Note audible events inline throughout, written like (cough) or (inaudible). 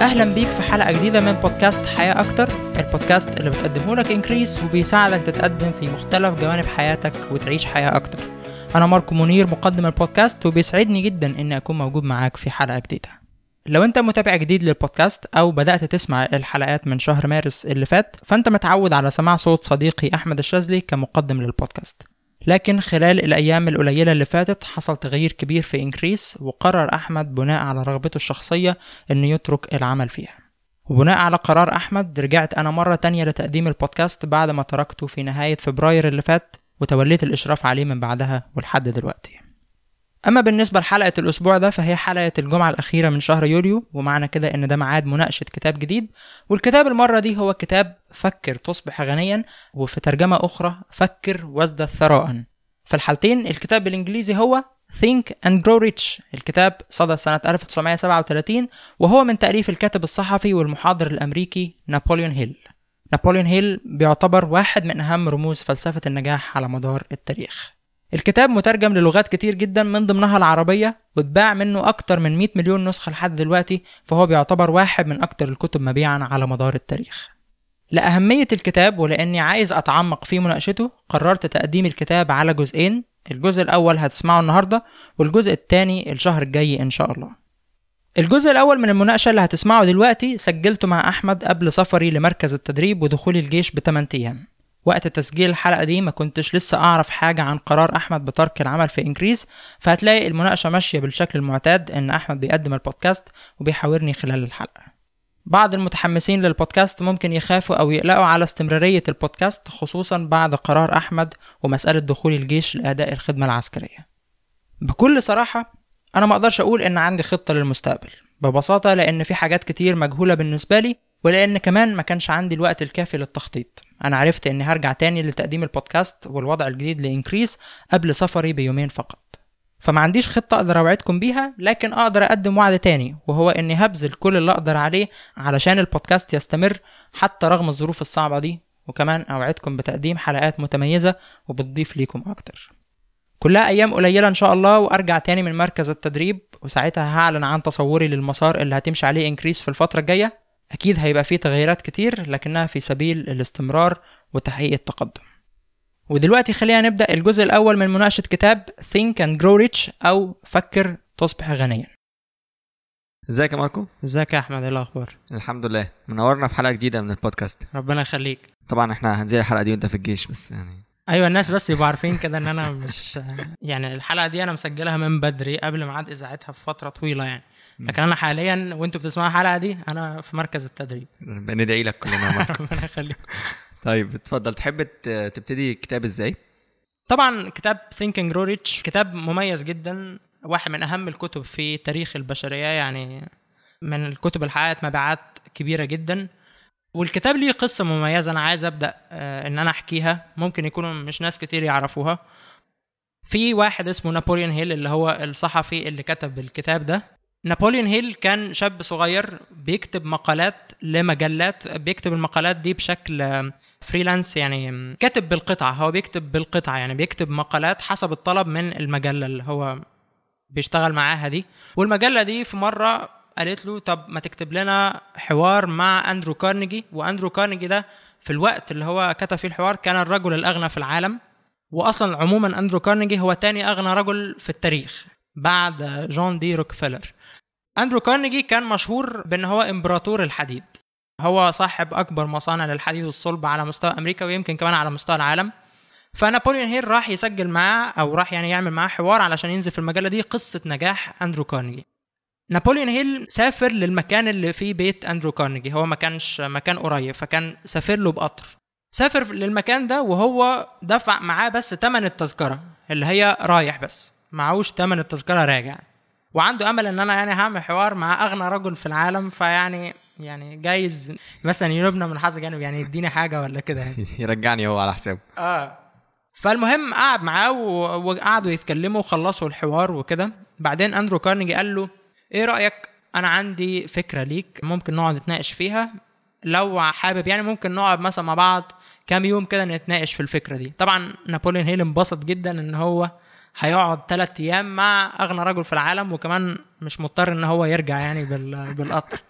أهلا بيك في حلقة جديدة من بودكاست حياة أكتر. البودكاست اللي بتقدمه لك Increase وبيساعدك تتقدم في مختلف جوانب حياتك وتعيش حياة أكتر. أنا ماركو منير مقدم البودكاست وبيسعدني جدا إني أكون موجود معاك في حلقة جديدة. لو أنت متابع جديد للبودكاست أو بدأت تسمع الحلقات من شهر مارس اللي فات فأنت متعود على سماع صوت صديقي أحمد الشاذلي كمقدم للبودكاست. لكن خلال الأيام القليلة اللي فاتت حصل تغيير كبير في Increase وقرر أحمد بناء على رغبته الشخصية إنه يترك العمل فيها. وبناء على قرار أحمد رجعت أنا مرة تانية لتقديم البودكاست بعد ما تركته في نهاية فبراير اللي فات وتوليت الإشراف عليه من بعدها ولحد دلوقتي. أما بالنسبة لحلقة الأسبوع ده فهي حلقة الجمعة الأخيرة من شهر يوليو ومعنى كده إن ده ميعاد مناقشة كتاب جديد. والكتاب المرة دي هو كتاب فكر تصبح غنيا وفي ترجمة أخرى فكر وازدد ثراء. في الحالتين الكتاب بالإنجليزي هو Think and Grow Rich. الكتاب صدر سنة 1937 وهو من تأليف الكاتب الصحفي والمحاضر الأمريكي نابليون هيل. نابليون هيل بيعتبر واحد من أهم رموز فلسفة النجاح على مدار التاريخ. الكتاب مترجم للغات كتير جدا من ضمنها العربية واتباع منه أكتر من 100 مليون نسخة لحد دلوقتي فهو بيعتبر واحد من أكتر الكتب مبيعا على مدار التاريخ. لأهمية الكتاب ولأني عايز أتعمق في مناقشته قررت تقديم الكتاب على جزئين الجزء الأول هتسمعه النهاردة والجزء الثاني الشهر الجاي إن شاء الله. الجزء الأول من المناقشة اللي هتسمعه دلوقتي سجلته مع أحمد قبل سفري لمركز التدريب ودخولي الجيش ب 8 أيام. وقت تسجيل الحلقة دي ما كنتش لسه أعرف حاجة عن قرار أحمد بترك العمل في إنكريز فهتلاقي المناقشة ماشية بالشكل المعتاد إن أحمد بيقدم البودكاست وبيحاورني خلال الحلقة. بعض المتحمسين للبودكاست ممكن يخافوا أو يقلقوا على استمرارية البودكاست خصوصا بعد قرار أحمد ومسألة دخول الجيش لأداء الخدمة العسكرية. بكل صراحة أنا ما أقدرش أقول إن عندي خطة للمستقبل ببساطة لأن في حاجات كتير مجهولة بالنسبة لي ولأن كمان ما كانش عندي الوقت الكافي للتخطيط. أنا عرفت إني هرجع تاني لتقديم البودكاست والوضع الجديد لإنكريس قبل سفري بيومين فقط. فما عنديش خطة أقدر أوعدكم بيها لكن أقدر أقدم وعد تاني وهو إني هبذل كل اللي أقدر عليه علشان البودكاست يستمر حتى رغم الظروف الصعبة دي. وكمان أوعدكم بتقديم حلقات متميزة وبتضيف ليكم أكتر. كلها أيام قليلة إن شاء الله وأرجع تاني من مركز التدريب وساعتها هعلن عن تصوري للمسار اللي هتمشي عليه إنكريس في الفترة الجاية. أكيد هيبقى فيه تغييرات كتير لكنها في سبيل الاستمرار وتحقيق التقدم. ودلوقتي خلينا نبدأ الجزء الأول من مناقشة كتاب Think and Grow Rich أو فكر تصبح غنيا. إزيك يا ماركو؟ إزيك يا أحمد؟ إيه الأخبار؟ الحمد لله. منورنا في حلقة جديدة من البودكاست. ربنا يخليك. طبعا إحنا هنزل الحلقة دي وأنت في الجيش بس يعني. أيوه الناس بس يبقوا عارفين كده إن أنا مش يعني الحلقة دي أنا مسجلها من بدري قبل ميعاد إذاعتها بفترة طويلة يعني. لكن أنا حاليا وأنتوا بتسمعوا الحلقة دي أنا في مركز التدريب. بندعي لك كلنا ماركو. (laughs) ربنا يخليك. طيب اتفضل. تحب تبتدي كتاب إزاي؟ طبعا كتاب and Grow Rich كتاب مميز جدا واحد من أهم الكتب في تاريخ البشرية يعني من الكتب اللي حققت مبيعات كبيرة جدا. والكتاب ليه قصة مميزة أنا عايز أبدأ آه، إن أنا أحكيها. ممكن يكونوا مش ناس كتير يعرفوها. في واحد اسمه نابليون هيل اللي هو الصحفي اللي كتب الكتاب ده. نابليون هيل كان شاب صغير بيكتب مقالات لمجلات بيكتب المقالات دي بشكل آه، فريلانس يعني آم، كاتب بالقطعة. هو بيكتب بالقطعة يعني بيكتب مقالات حسب الطلب من المجلة اللي هو بيشتغل معاها دي. والمجلة دي في مرة قالت له طب ما تكتب لنا حوار مع أندرو كارنيجي. وأندرو كارنيجي ده في الوقت اللي هو كتب فيه الحوار كان الرجل الأغنى في العالم. وأصلا عموما أندرو كارنيجي هو تاني أغنى رجل في التاريخ. بعد جون دي روكفيلر. أندرو كارنيجي كان مشهور بأن هو إمبراطور الحديد. هو صاحب أكبر مصانع للحديد والصلب على مستوى أمريكا ويمكن كمان على مستوى العالم. فنابليون هيل راح يسجل معاه أو راح يعني يعمل معاه حوار علشان ينزل في المجلة دي قصة نجاح أندرو كارنيجي. نابليون هيل سافر للمكان اللي فيه بيت أندرو كارنيجي. هو ما كانش مكان قريب فكان سافر له بقطر. سافر للمكان ده وهو دفع معاه بس تمن التذكرة اللي هي رايح بس. معهوش تمن التذكرة راجع. وعنده أمل إن أنا يعني هعمل حوار مع أغنى رجل في العالم فيعني يعني جايز مثلا ينوبنا من حظ جانب يعني يديني حاجة ولا كده يعني. (laughs) يرجعني هو على حسابه. آه. فالمهم قعد معاه وقعدوا يتكلموا وخلصوا الحوار وكده. بعدين أندرو كارنيجي قال له إيه رأيك أنا عندي فكرة ليك ممكن نقعد نتناقش فيها؟ لو حابب يعني ممكن نقعد مثلا مع بعض كام يوم كده نتناقش في الفكرة دي. طبعا نابليون هيل انبسط جدا إن هو هيقعد ثلاث أيام مع أغنى رجل في العالم وكمان مش مضطر إن هو يرجع يعني بال... (laughs) بالقطر.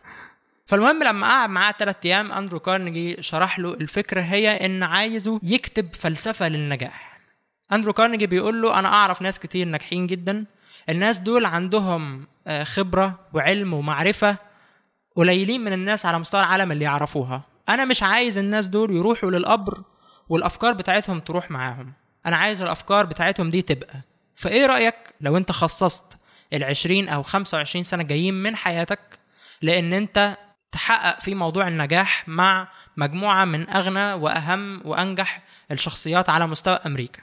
فالمهم لما قعد معاه ثلاث أيام أندرو كارنيجي شرح له الفكرة هي إن عايزه يكتب فلسفة للنجاح. أندرو كارنيجي بيقول له أنا أعرف ناس كتير ناجحين جدا. الناس دول عندهم آه، خبرة وعلم ومعرفة قليلين من الناس على مستوى العالم اللي يعرفوها. أنا مش عايز الناس دول يروحوا للقبر والأفكار بتاعتهم تروح معاهم. أنا عايز الأفكار بتاعتهم دي تبقى. فإيه رأيك لو أنت خصصت ال20 أو 25 سنة جايين من حياتك لأن أنت تحقق في موضوع النجاح مع مجموعة من أغنى وأهم وأنجح الشخصيات على مستوى أمريكا؟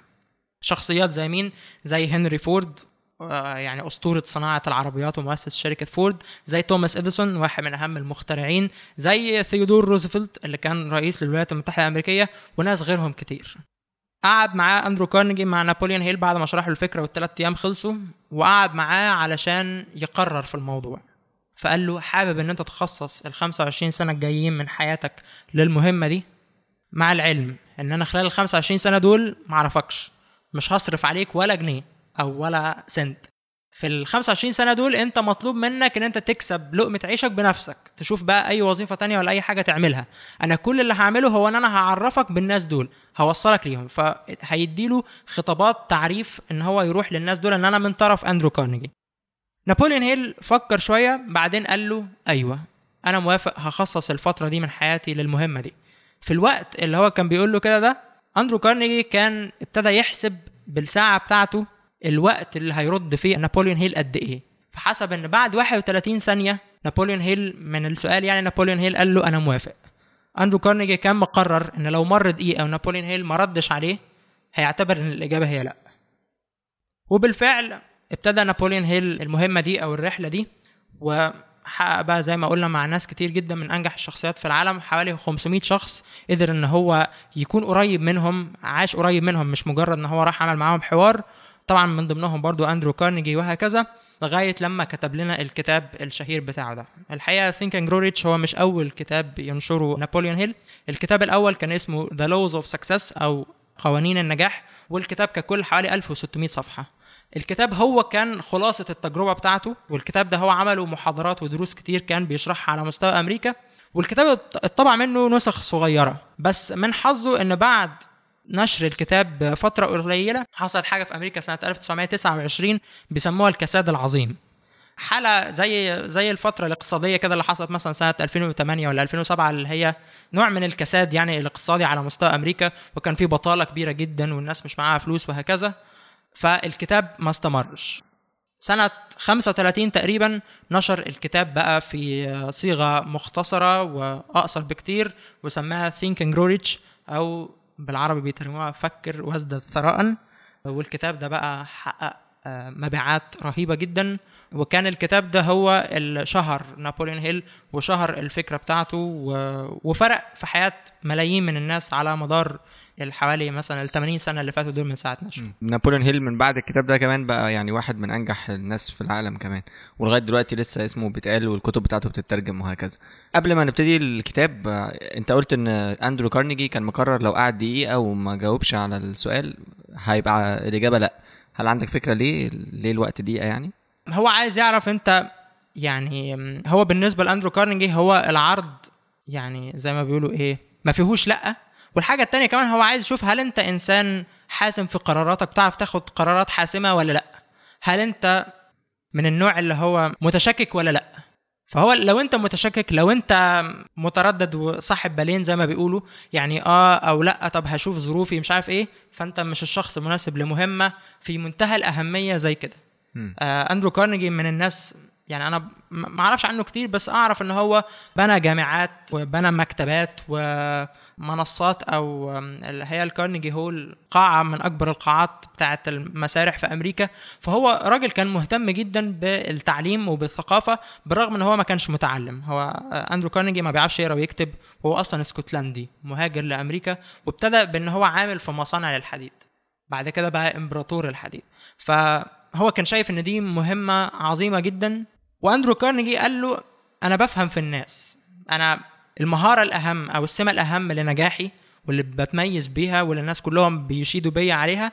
شخصيات زي مين؟ زي هنري فورد آه، يعني أسطورة صناعة العربيات ومؤسس شركة فورد زي توماس إديسون واحد من أهم المخترعين زي ثيودور روزفلت اللي كان رئيس للولايات المتحدة الأمريكية وناس غيرهم كتير. قعد معاه أندرو كارنيجي مع نابوليون هيل بعد ما شرح له الفكرة والثلاث أيام خلصوا وقعد معاه علشان يقرر في الموضوع. فقال له حابب إن أنت تخصص ال 25 سنة الجايين من حياتك للمهمة دي؟ مع العلم إن أنا خلال ال 25 سنة دول معرفكش مش هصرف عليك ولا جنيه أو ولا سنت. في ال 25 سنة دول انت مطلوب منك ان انت تكسب لقمة عيشك بنفسك تشوف بقى أي وظيفة تانية ولا أي حاجة تعملها. أنا كل اللي هعمله هو إن أنا هعرفك بالناس دول هوصلك ليهم. فهيديله خطابات تعريف إن هو يروح للناس دول إن أنا من طرف أندرو كارنيجي. نابوليون هيل فكر شوية بعدين قال له أيوه أنا موافق هخصص الفترة دي من حياتي للمهمة دي. في الوقت اللي هو كان بيقول له كده ده أندرو كارنيجي كان ابتدى يحسب بالساعة بتاعته الوقت اللي هيرد فيه نابوليون هيل قد إيه. فحسب إن بعد 31 ثانية نابوليون هيل من السؤال يعني نابوليون هيل قال له أنا موافق. أندرو كارنيجي كان مقرر إن لو مر دقيقة ونابوليون هيل ما ردش عليه هيعتبر إن الإجابة هي لأ. وبالفعل ابتدى نابوليون هيل المهمة دي أو الرحلة دي وحقق بقى زي ما قلنا مع ناس كتير جدا من أنجح الشخصيات في العالم حوالي 500 شخص قدر إن هو يكون قريب منهم عاش قريب منهم مش مجرد إن هو راح عمل معاهم حوار. طبعا من ضمنهم برضو أندرو كارنيجي وهكذا لغاية لما كتب لنا الكتاب الشهير بتاعه ده. الحقيقة Think and Grow هو مش أول كتاب ينشره نابليون هيل. الكتاب الأول كان اسمه The Laws of Success أو قوانين النجاح والكتاب ككل حوالي 1600 صفحة. الكتاب هو كان خلاصة التجربة بتاعته والكتاب ده هو عمله محاضرات ودروس كتير كان بيشرحها على مستوى أمريكا. والكتاب اتطبع منه نسخ صغيرة بس من حظه إن بعد نشر الكتاب بفترة قليلة حصلت حاجة في أمريكا سنة 1929 بيسموها الكساد العظيم. حالة زي زي الفترة الاقتصادية كده اللي حصلت مثلا سنة 2008 ولا 2007 اللي هي نوع من الكساد يعني الاقتصادي على مستوى أمريكا وكان في بطالة كبيرة جدا والناس مش معاها فلوس وهكذا فالكتاب ما استمرش. سنة 35 تقريبا نشر الكتاب بقى في صيغة مختصرة وأقصر بكتير وسماها Think and Grow Rich أو بالعربي بيترجموها فكر وازدد ثراء. والكتاب ده بقى حقق آه، مبيعات رهيبة جدا. وكان الكتاب ده هو اللي شهر نابوليون هيل وشهر الفكرة بتاعته وفرق في حياة ملايين من الناس على مدار الحوالي مثلا ال 80 سنة اللي فاتوا دول من ساعة نشر. نابوليون هيل من بعد الكتاب ده كمان بقى يعني واحد من أنجح الناس في العالم كمان. ولغاية دلوقتي لسه اسمه بيتقال والكتب بتاعته بتترجم وهكذا. قبل ما نبتدي الكتاب أنت قلت إن أندرو كارنيجي كان مقرر لو قعد دقيقة وما جاوبش على السؤال هيبقى الإجابة لأ. هل عندك فكرة ليه؟ ليه الوقت دقيقة يعني؟ هو عايز يعرف أنت يعني هو بالنسبة لأندرو كارنيجي هو العرض يعني زي ما بيقولوا إيه ما فيهوش لأ. والحاجة التانية كمان هو عايز يشوف هل انت إنسان حاسم في قراراتك بتعرف تاخد قرارات حاسمة ولا لأ؟ هل انت من النوع اللي هو متشكك ولا لأ؟ فهو لو انت متشكك لو انت متردد وصاحب بالين زي ما بيقولوا يعني آه أو لأ طب هشوف ظروفي مش عارف إيه فأنت مش الشخص المناسب لمهمة في منتهى الأهمية زي كده. آه أندرو كارنيجي من الناس يعني أنا ما أعرفش عنه كتير بس أعرف إن هو بنى جامعات وبنى مكتبات ومنصات أو اللي هي الكارنيجي هول قاعة من أكبر القاعات بتاعه المسارح في أمريكا. فهو راجل كان مهتم جدا بالتعليم وبالثقافة بالرغم إن هو ما كانش متعلم. هو اندرو كارنيجي ما بيعرفش يقرأ ويكتب وهو أصلا اسكتلندي مهاجر لأمريكا وابتدى بإن هو عامل في مصانع الحديد بعد كده بقى إمبراطور الحديد. فهو كان شايف إن دي مهمة عظيمة جدا. وأندرو كارنيجي قال له أنا بفهم في الناس. أنا المهارة الأهم أو السمة الأهم لنجاحي واللي بتميز بيها واللي الناس كلهم بيشيدوا بيا عليها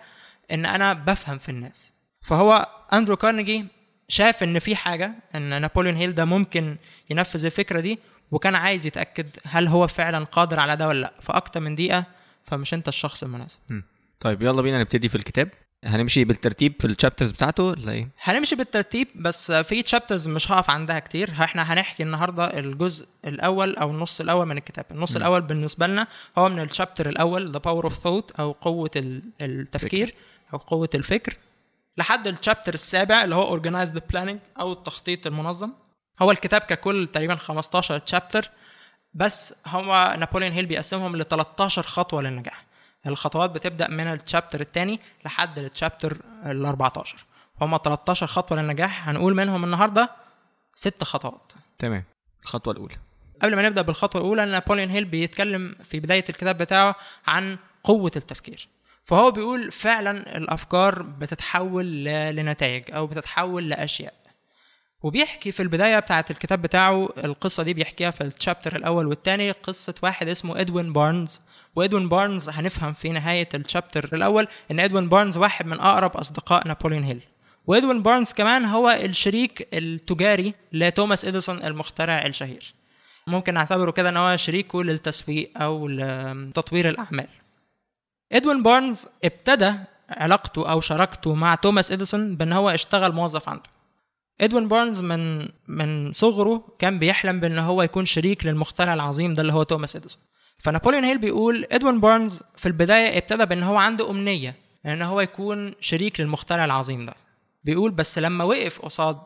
إن أنا بفهم في الناس. فهو أندرو كارنيجي شاف إن في حاجة إن نابوليون هيل ده ممكن ينفذ الفكرة دي وكان عايز يتأكد هل هو فعلا قادر على ده ولا لأ. فأكتر من دقيقة فمش أنت الشخص المناسب. طيب يلا بينا نبتدي في الكتاب. هنمشي بالترتيب في ال chapters بتاعته ولا إيه؟ هنمشي بالترتيب بس في chapters مش هقف عندها كتير. إحنا هنحكي النهارده الجزء الأول أو النص الأول من الكتاب. النص م. الأول بالنسبة لنا هو من ال chapter الأول the power of thought أو قوة ال- التفكير أو قوة الفكر. لحد ال chapter السابع اللي هو organized planning أو التخطيط المنظم. هو الكتاب ككل تقريبا 15 تشابتر بس هو نابوليون هيل بيقسمهم ل 13 خطوة للنجاح. الخطوات بتبدأ من الشابتر الثاني لحد الشابتر ال 14 هم 13 خطوة للنجاح. هنقول منهم النهارده ست خطوات. تمام. الخطوة الأولى. قبل ما نبدأ بالخطوة الأولى نابوليون هيل بيتكلم في بداية الكتاب بتاعه عن قوة التفكير. فهو بيقول فعلا الأفكار بتتحول لنتائج أو بتتحول لأشياء. وبيحكي في البداية بتاعه الكتاب بتاعه القصة دي بيحكيها في ال chapter الأول والثاني قصة واحد اسمه إدوين بارنز. وإدوين بارنز هنفهم في نهاية ال chapter الأول إن إدوين بارنز واحد من أقرب أصدقاء نابوليون هيل. وإدوين بارنز كمان هو الشريك التجاري لتوماس إديسون المخترع الشهير. ممكن نعتبره كده إن هو شريكه للتسويق أو لتطوير الأعمال. إدوين بارنز ابتدى علاقته أو شراكته مع توماس إديسون بإن هو اشتغل موظف عنده. إدوين بارنز من من صغره كان بيحلم بإن هو يكون شريك للمخترع العظيم ده اللي هو توماس إديسون. فنابوليون هيل بيقول إدوين بارنز في البداية ابتدى بإن هو عنده أمنية إن هو يكون شريك للمخترع العظيم ده. بيقول بس لما وقف قصاد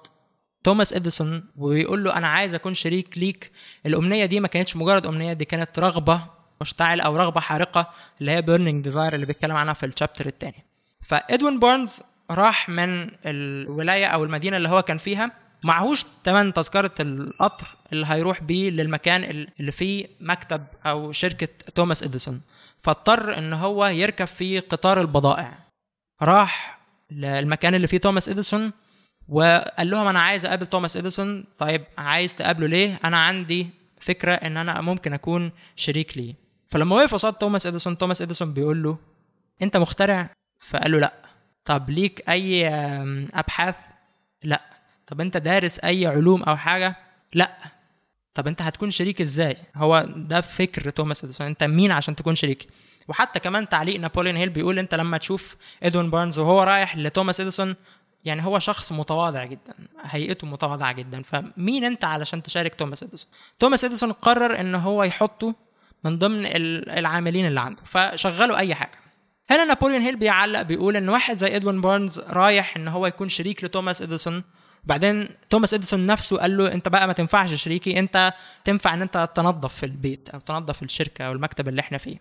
توماس إديسون وبيقول له أنا عايز أكون شريك ليك الأمنية دي ما كانتش مجرد أمنية دي كانت رغبة مشتعلة أو رغبة حارقة اللي هي burning desire اللي بيتكلم عنها في ال chapter الثاني فإدوين بارنز راح من الولاية أو المدينة اللي هو كان فيها معهوش تمن تذكرة القطر اللي هيروح بيه للمكان اللي فيه مكتب أو شركة توماس إديسون. فاضطر إن هو يركب في قطار البضائع. راح للمكان اللي فيه توماس إديسون وقال لهم أنا عايز أقابل توماس إديسون. طيب عايز تقابله ليه؟ أنا عندي فكرة إن أنا ممكن أكون شريك ليه. فلما وقف قصاد توماس إديسون توماس إديسون بيقول له أنت مخترع؟ فقال له لأ. طب ليك أي آم، أبحاث؟ لأ طب أنت دارس أي علوم أو حاجة؟ لأ طب أنت هتكون شريك إزاي؟ هو ده فكر توماس إديسون أنت مين عشان تكون شريك؟ وحتى كمان تعليق نابوليون هيل بيقول أنت لما تشوف إدوين بارنز وهو رايح لتوماس إديسون يعني هو شخص متواضع جدا هيئته متواضعة جدا فمين أنت علشان تشارك توماس إديسون توماس إديسون قرر إن هو يحطه من ضمن ال- العاملين اللي عنده فشغلوا أي حاجة هنا نابوليون هيل بيعلق بيقول إن واحد زي ادوين بارنز رايح إن هو يكون شريك لتوماس إديسون. وبعدين توماس إديسون نفسه قال له أنت بقى ما تنفعش شريكي أنت تنفع إن أنت تنظف في البيت أو تنظف الشركة أو المكتب اللي إحنا فيه.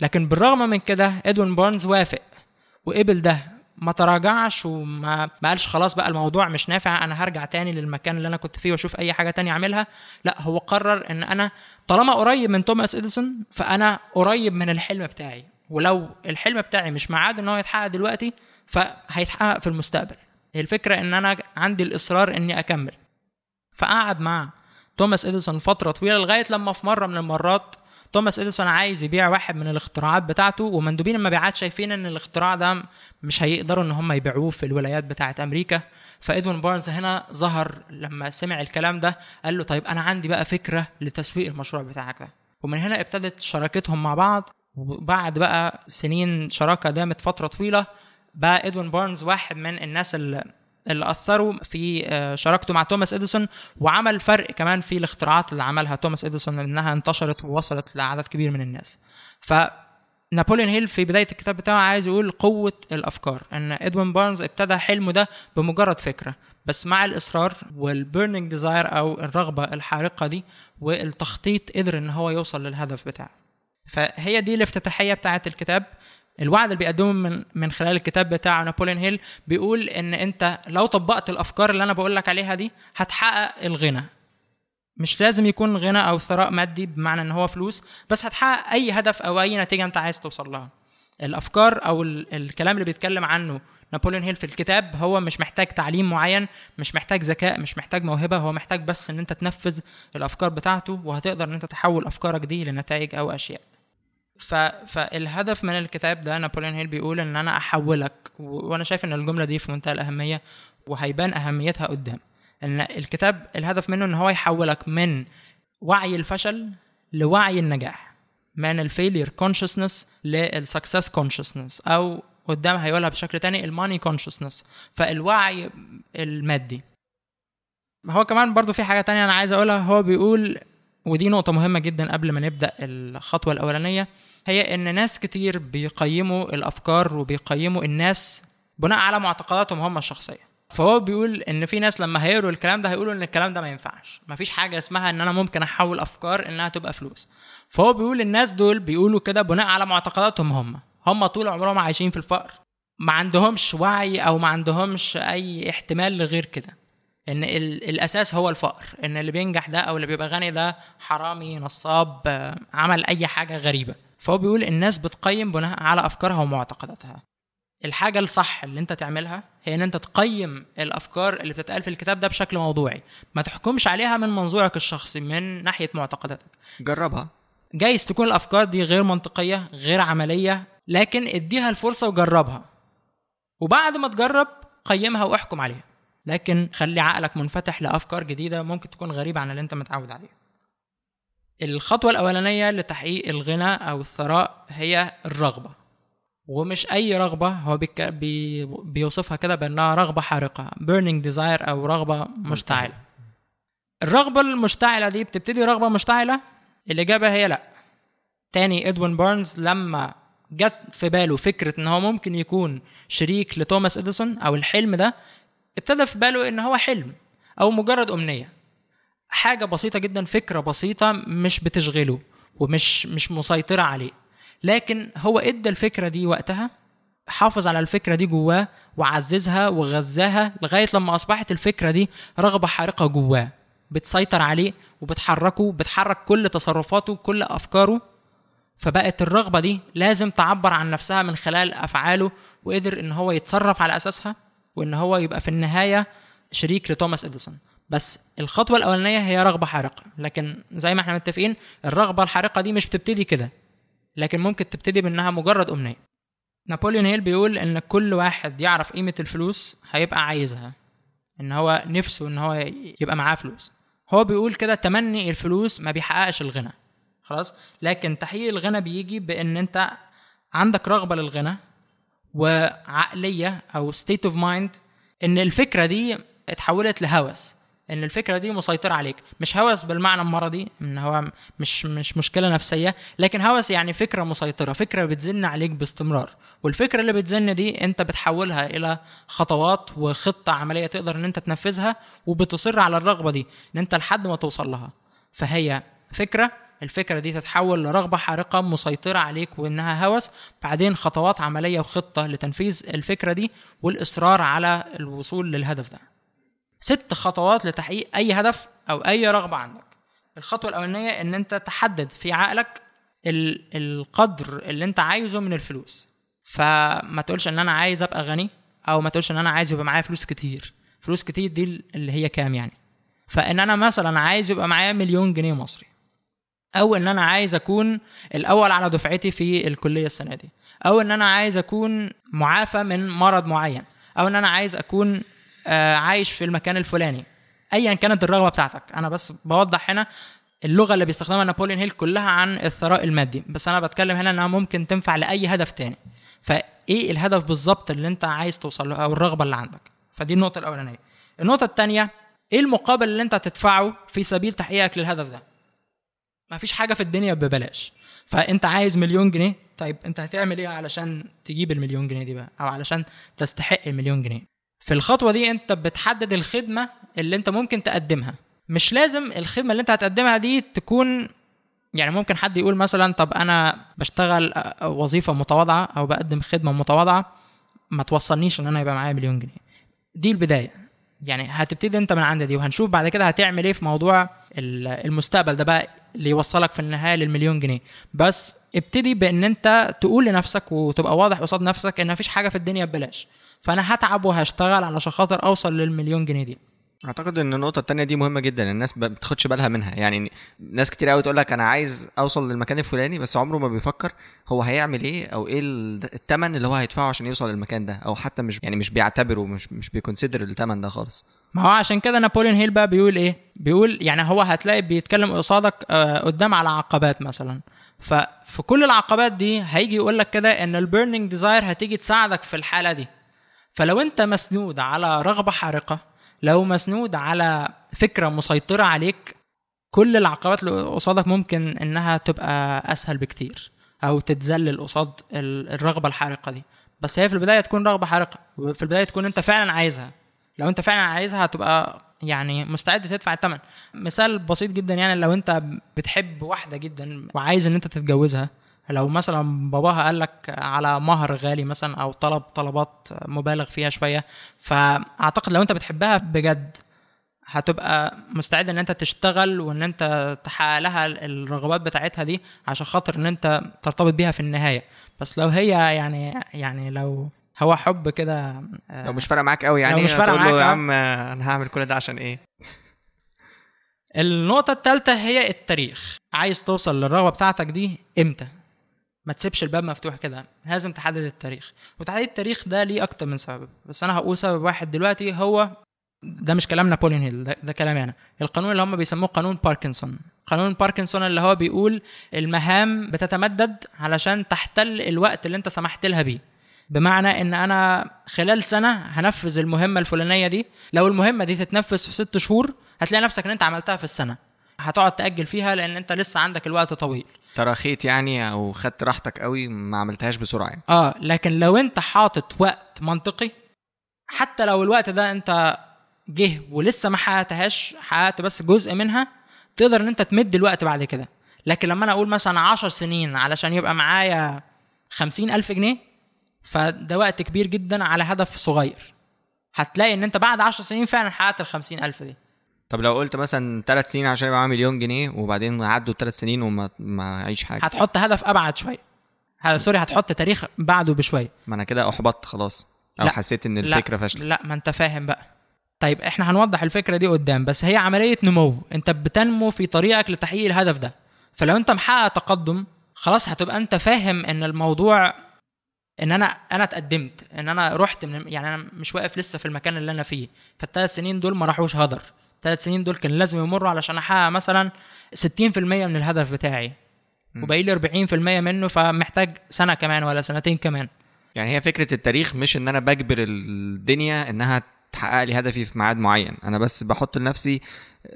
لكن بالرغم من كده ادوين بارنز وافق وقبل ده ما تراجعش وما ما قالش خلاص بقى الموضوع مش نافع أنا هرجع تاني للمكان اللي أنا كنت فيه وأشوف أي حاجة تانية أعملها. لا هو قرر إن أنا طالما قريب من توماس إديسون فأنا قريب من الحلم بتاعي. ولو الحلم بتاعي مش معاد إن هو يتحقق دلوقتي فهيتحقق في المستقبل. الفكرة إن أنا عندي الإصرار إني أكمل. فقعد مع توماس إديسون فترة طويلة لغاية لما في مرة من المرات توماس إديسون عايز يبيع واحد من الاختراعات بتاعته ومندوبين المبيعات شايفين إن الاختراع ده مش هيقدروا إن هم يبيعوه في الولايات بتاعة أمريكا. فإدوين بارنز هنا ظهر لما سمع الكلام ده قال له طيب أنا عندي بقى فكرة لتسويق المشروع بتاعك ده. ومن هنا ابتدت شراكتهم مع بعض. وبعد بقى سنين شراكة دامت فترة طويلة بقى إدوين بارنز واحد من الناس اللي اللي أثروا في آه، شراكته مع توماس إديسون وعمل فرق كمان في الاختراعات اللي عملها توماس إديسون انها انتشرت ووصلت لعدد كبير من الناس. فنابوليون هيل في بداية الكتاب بتاعه عايز يقول قوة الأفكار إن إدوين بارنز ابتدى حلمه ده بمجرد فكرة بس مع الإصرار وال burning desire أو الرغبة الحارقة دي والتخطيط قدر إن هو يوصل للهدف بتاعه. فهي دي الافتتاحية بتاعه الكتاب. الوعد اللي بيقدمه من من خلال الكتاب بتاع نابوليون هيل بيقول إن أنت لو طبقت الأفكار اللي أنا بقول لك عليها دي هتحقق الغنى. مش لازم يكون غنى أو ثراء مادي بمعنى إن هو فلوس بس هتحقق أي هدف أو أي نتيجة أنت عايز توصل لها. الأفكار أو ال- الكلام اللي بيتكلم عنه نابوليون هيل في الكتاب هو مش محتاج تعليم معين مش محتاج ذكاء مش محتاج موهبة هو محتاج بس إن أنت تنفذ الأفكار بتاعته وهتقدر إن أنت تحول أفكارك دي لنتائج أو أشياء. ف... فالهدف من الكتاب ده نابوليون هيل بيقول إن أنا أحولك و... وأنا شايف إن الجملة دي في منتهى الأهمية وهيبان أهميتها قدام. إن الكتاب الهدف منه إن هو يحولك من وعي الفشل لوعي النجاح من ال failure consciousness لل success consciousness أو قدام هيقولها بشكل تاني ال money consciousness فالوعي المادي. هو كمان برضو في حاجة تانية أنا عايز أقولها هو بيقول ودي نقطة مهمة جدا قبل ما نبدأ الخطوة الأولانية هي إن ناس كتير بيقيموا الأفكار وبيقيموا الناس بناء على معتقداتهم هم الشخصية. فهو بيقول إن في ناس لما هيقروا الكلام ده هيقولوا إن الكلام ده ما ينفعش. مفيش حاجة اسمها إن أنا ممكن أحول أفكار إنها تبقى فلوس. فهو بيقول الناس دول بيقولوا كده بناء على معتقداتهم هم. هم طول عمرهم عايشين في الفقر. ما عندهمش وعي أو ما عندهمش أي احتمال لغير كده. إن ال- الأساس هو الفقر. إن اللي بينجح ده أو اللي بيبقى غني ده حرامي نصاب عمل أي حاجة غريبة. فهو بيقول الناس بتقيم بناء على أفكارها ومعتقداتها. الحاجة الصح اللي أنت تعملها هي إن أنت تقيم الأفكار اللي بتتقال في الكتاب ده بشكل موضوعي. ما تحكمش عليها من منظورك الشخصي من ناحية معتقداتك. جربها. جايز تكون الأفكار دي غير منطقية غير عملية لكن اديها الفرصة وجربها. وبعد ما تجرب قيمها واحكم عليها. لكن خلي عقلك منفتح لأفكار جديدة ممكن تكون غريبة عن اللي أنت متعود عليه الخطوة الأولانية لتحقيق الغنى أو الثراء هي الرغبة. ومش أي رغبة هو بيك... بي... بيوصفها كده بأنها رغبة حارقة burning desire أو رغبة مشتعلة. الرغبة المشتعلة دي بتبتدي رغبة مشتعلة؟ الإجابة هي لأ. تاني إدوين بارنز لما جت في باله فكرة إن هو ممكن يكون شريك لتوماس إديسون أو الحلم ده ابتدى في باله إن هو حلم أو مجرد أمنية. حاجة بسيطة جدا فكرة بسيطة مش بتشغله ومش مش مسيطرة عليه. لكن هو إدى الفكرة دي وقتها حافظ على الفكرة دي جواه وعززها وغذاها لغاية لما أصبحت الفكرة دي رغبة حارقة جواه. بتسيطر عليه وبتحركه بتحرك كل تصرفاته كل أفكاره. فبقت الرغبة دي لازم تعبر عن نفسها من خلال أفعاله وقدر إن هو يتصرف على أساسها وإن هو يبقى في النهاية شريك لتوماس إديسون. بس الخطوة الأولانية هي رغبة حارقة. لكن زي ما إحنا متفقين الرغبة الحارقة دي مش بتبتدي كده لكن ممكن تبتدي بإنها مجرد أمنية. نابليون هيل بيقول إن كل واحد يعرف قيمة الفلوس هيبقى عايزها إن هو نفسه إن هو يبقى معاه فلوس. هو بيقول كده تمني الفلوس ما بيحققش الغنى. خلاص؟ لكن تحقيق الغنى بيجي بإن أنت عندك رغبة للغنى وعقلية أو state of mind إن الفكرة دي اتحولت لهوس. إن الفكرة دي مسيطرة عليك. مش هوس بالمعنى المرضي إن هو مش مش مشكلة نفسية لكن هوس يعني فكرة مسيطرة فكرة بتزن عليك باستمرار. والفكرة اللي بتزن دي أنت بتحولها إلى خطوات وخطة عملية تقدر إن أنت تنفذها وبتصر على الرغبة دي إن أنت لحد ما توصل لها. فهي فكرة الفكرة دي تتحول لرغبة حارقة مسيطرة عليك وإنها هوس. بعدين خطوات عملية وخطة لتنفيذ الفكرة دي والإصرار على الوصول للهدف ده. ست خطوات لتحقيق أي هدف أو أي رغبة عندك. الخطوة الأولانية إن أنت تحدد في عقلك ال- القدر اللي أنت عايزه من الفلوس. فما تقولش إن أنا عايز أبقى غني أو ما تقولش إن أنا عايز يبقى معايا فلوس كتير. فلوس كتير دي اللي هي كام يعني؟ فإن أنا مثلا عايز يبقى معايا مليون جنيه مصري أو إن أنا عايز أكون الأول على دفعتي في الكلية السنة دي أو إن أنا عايز أكون معافى من مرض معين أو إن أنا عايز أكون عايش في المكان الفلاني. ايا كانت الرغبة بتاعتك. أنا بس بوضح هنا اللغة اللي بيستخدمها نابليون هيل كلها عن الثراء المادي. بس أنا بتكلم هنا إنها ممكن تنفع لأي هدف تاني. فإيه الهدف بالظبط اللي أنت عايز توصل له أو الرغبة اللي عندك؟ فدي النقطة الأولانية. النقطة الثانية إيه المقابل اللي أنت هتدفعه في سبيل تحقيقك للهدف ده؟ ما فيش حاجة في الدنيا ببلاش. فأنت عايز مليون جنيه؟ طيب أنت هتعمل إيه علشان تجيب المليون جنيه دي بقى؟ أو علشان تستحق المليون جنيه؟ في الخطوة دي انت بتحدد الخدمة اللي انت ممكن تقدمها. مش لازم الخدمة اللي انت هتقدمها دي تكون يعني ممكن حد يقول مثلا طب أنا بشتغل وظيفة متواضعة أو بقدم خدمة متواضعة ما توصلنيش إن أنا يبقى معايا مليون جنيه. دي البداية. يعني هتبتدي انت من عند دي وهنشوف بعد كده هتعمل إيه في موضوع ال- المستقبل ده بقى اللي يوصلك في النهاية للمليون جنيه. بس ابتدي بإن انت تقول لنفسك وتبقى واضح قصاد نفسك إن مفيش حاجة في الدنيا ببلاش. فأنا هتعب وهشتغل علشان خاطر أوصل للمليون جنيه دي. أعتقد إن النقطة التانية دي مهمة جدا الناس ما بتاخدش بالها منها. يعني ناس كتير قوي تقول لك أنا عايز أوصل للمكان الفلاني بس عمره ما بيفكر هو هيعمل إيه أو إيه ال- التمن اللي هو هيدفعه عشان يوصل للمكان ده أو حتى مش يعني مش بيعتبره مش مش بي consider التمن ده خالص. ما هو عشان كده نابوليون هيل بقى بيقول إيه؟ بيقول يعني هو هتلاقي بيتكلم قصادك آه، قدام على عقبات مثلا. ففي كل العقبات دي هيجي يقول لك كده إن ال burning desire هتيجي تساعدك في الحالة دي. فلو انت مسنود على رغبة حارقة لو مسنود على فكرة مسيطرة عليك كل العقبات اللي قصادك ممكن إنها تبقى أسهل بكتير أو تتذلل قصاد ال- الرغبة الحارقة دي. بس هي في البداية تكون رغبة حارقة. وفي البداية تكون انت فعلا عايزها. لو انت فعلا عايزها هتبقى يعني مستعد تدفع الثمن مثال بسيط جدا يعني لو انت بتحب واحدة جدا وعايز إن انت تتجوزها لو مثلا باباها قال لك على مهر غالي مثلا أو طلب طلبات مبالغ فيها شوية فأعتقد لو أنت بتحبها بجد هتبقى مستعد إن أنت تشتغل وإن أنت تحقق لها الرغبات بتاعتها دي عشان خاطر إن أنت ترتبط بيها في النهاية. بس لو هي يعني يعني لو هو حب كده آه، لو مش فارقه معاك قوي يعني لو مش فارقة تقول له معاك، يا آه. عم أنا هعمل كل ده عشان إيه؟ النقطة الثالثة هي التاريخ. عايز توصل للرغبة بتاعتك دي إمتى؟ ما تسيبش الباب مفتوح كده. لازم تحدد التاريخ. وتحديد التاريخ ده ليه أكتر من سبب. بس أنا هقول سبب واحد دلوقتي هو ده مش كلام نابوليون هيل ده, ده كلامي أنا. القانون اللي هم بيسموه قانون باركنسون. قانون باركنسون اللي هو بيقول المهام بتتمدد علشان تحتل الوقت اللي أنت سمحت لها بيه. بمعنى إن أنا خلال سنة هنفذ المهمة الفلانية دي. لو المهمة دي تتنفذ في ست شهور هتلاقي نفسك إن أنت عملتها في السنة. هتقعد تأجل فيها لأن أنت لسه عندك الوقت طويل. تراخيت يعني أو خدت راحتك قوي ما عملتهاش بسرعة يعني. آه لكن لو أنت حاطط وقت منطقي حتى لو الوقت ده أنت جه ولسه ما حققتهاش حققت بس جزء منها تقدر إن أنت تمد الوقت بعد كده. لكن لما أنا أقول مثلا عشر سنين علشان يبقى معايا خمسين ألف جنيه فده وقت كبير جدا على هدف صغير. هتلاقي إن أنت بعد عشر سنين فعلا حققت الخمسين ألف دي. طب لو قلت مثلا ثلاث سنين عشان يبقى معايا مليون جنيه وبعدين عدوا ثلاث سنين وما ما اعيش حاجة. هتحط هدف أبعد شوية. سوري هتحط تاريخ بعده بشوية. ما أنا كده أحبطت خلاص أو لا. حسيت إن الفكرة فاشلة. لا ما أنت فاهم بقى. طيب إحنا هنوضح الفكرة دي قدام بس هي عملية نمو. أنت بتنمو في طريقك لتحقيق الهدف ده. فلو أنت محقق تقدم خلاص هتبقى أنت فاهم إن الموضوع إن أنا أنا اتقدمت إن أنا رحت من يعني أنا مش واقف لسه في المكان اللي أنا فيه. فالثلاث سنين دول ما راحوش هدر. الثلاث سنين دول كان لازم يمروا علشان أحقق مثلا 60% من الهدف بتاعي. وباقي لي 40% منه فمحتاج سنة كمان ولا سنتين كمان. يعني هي فكرة التاريخ مش إن أنا بجبر الدنيا إنها تحقق لي هدفي في ميعاد معين. أنا بس بحط لنفسي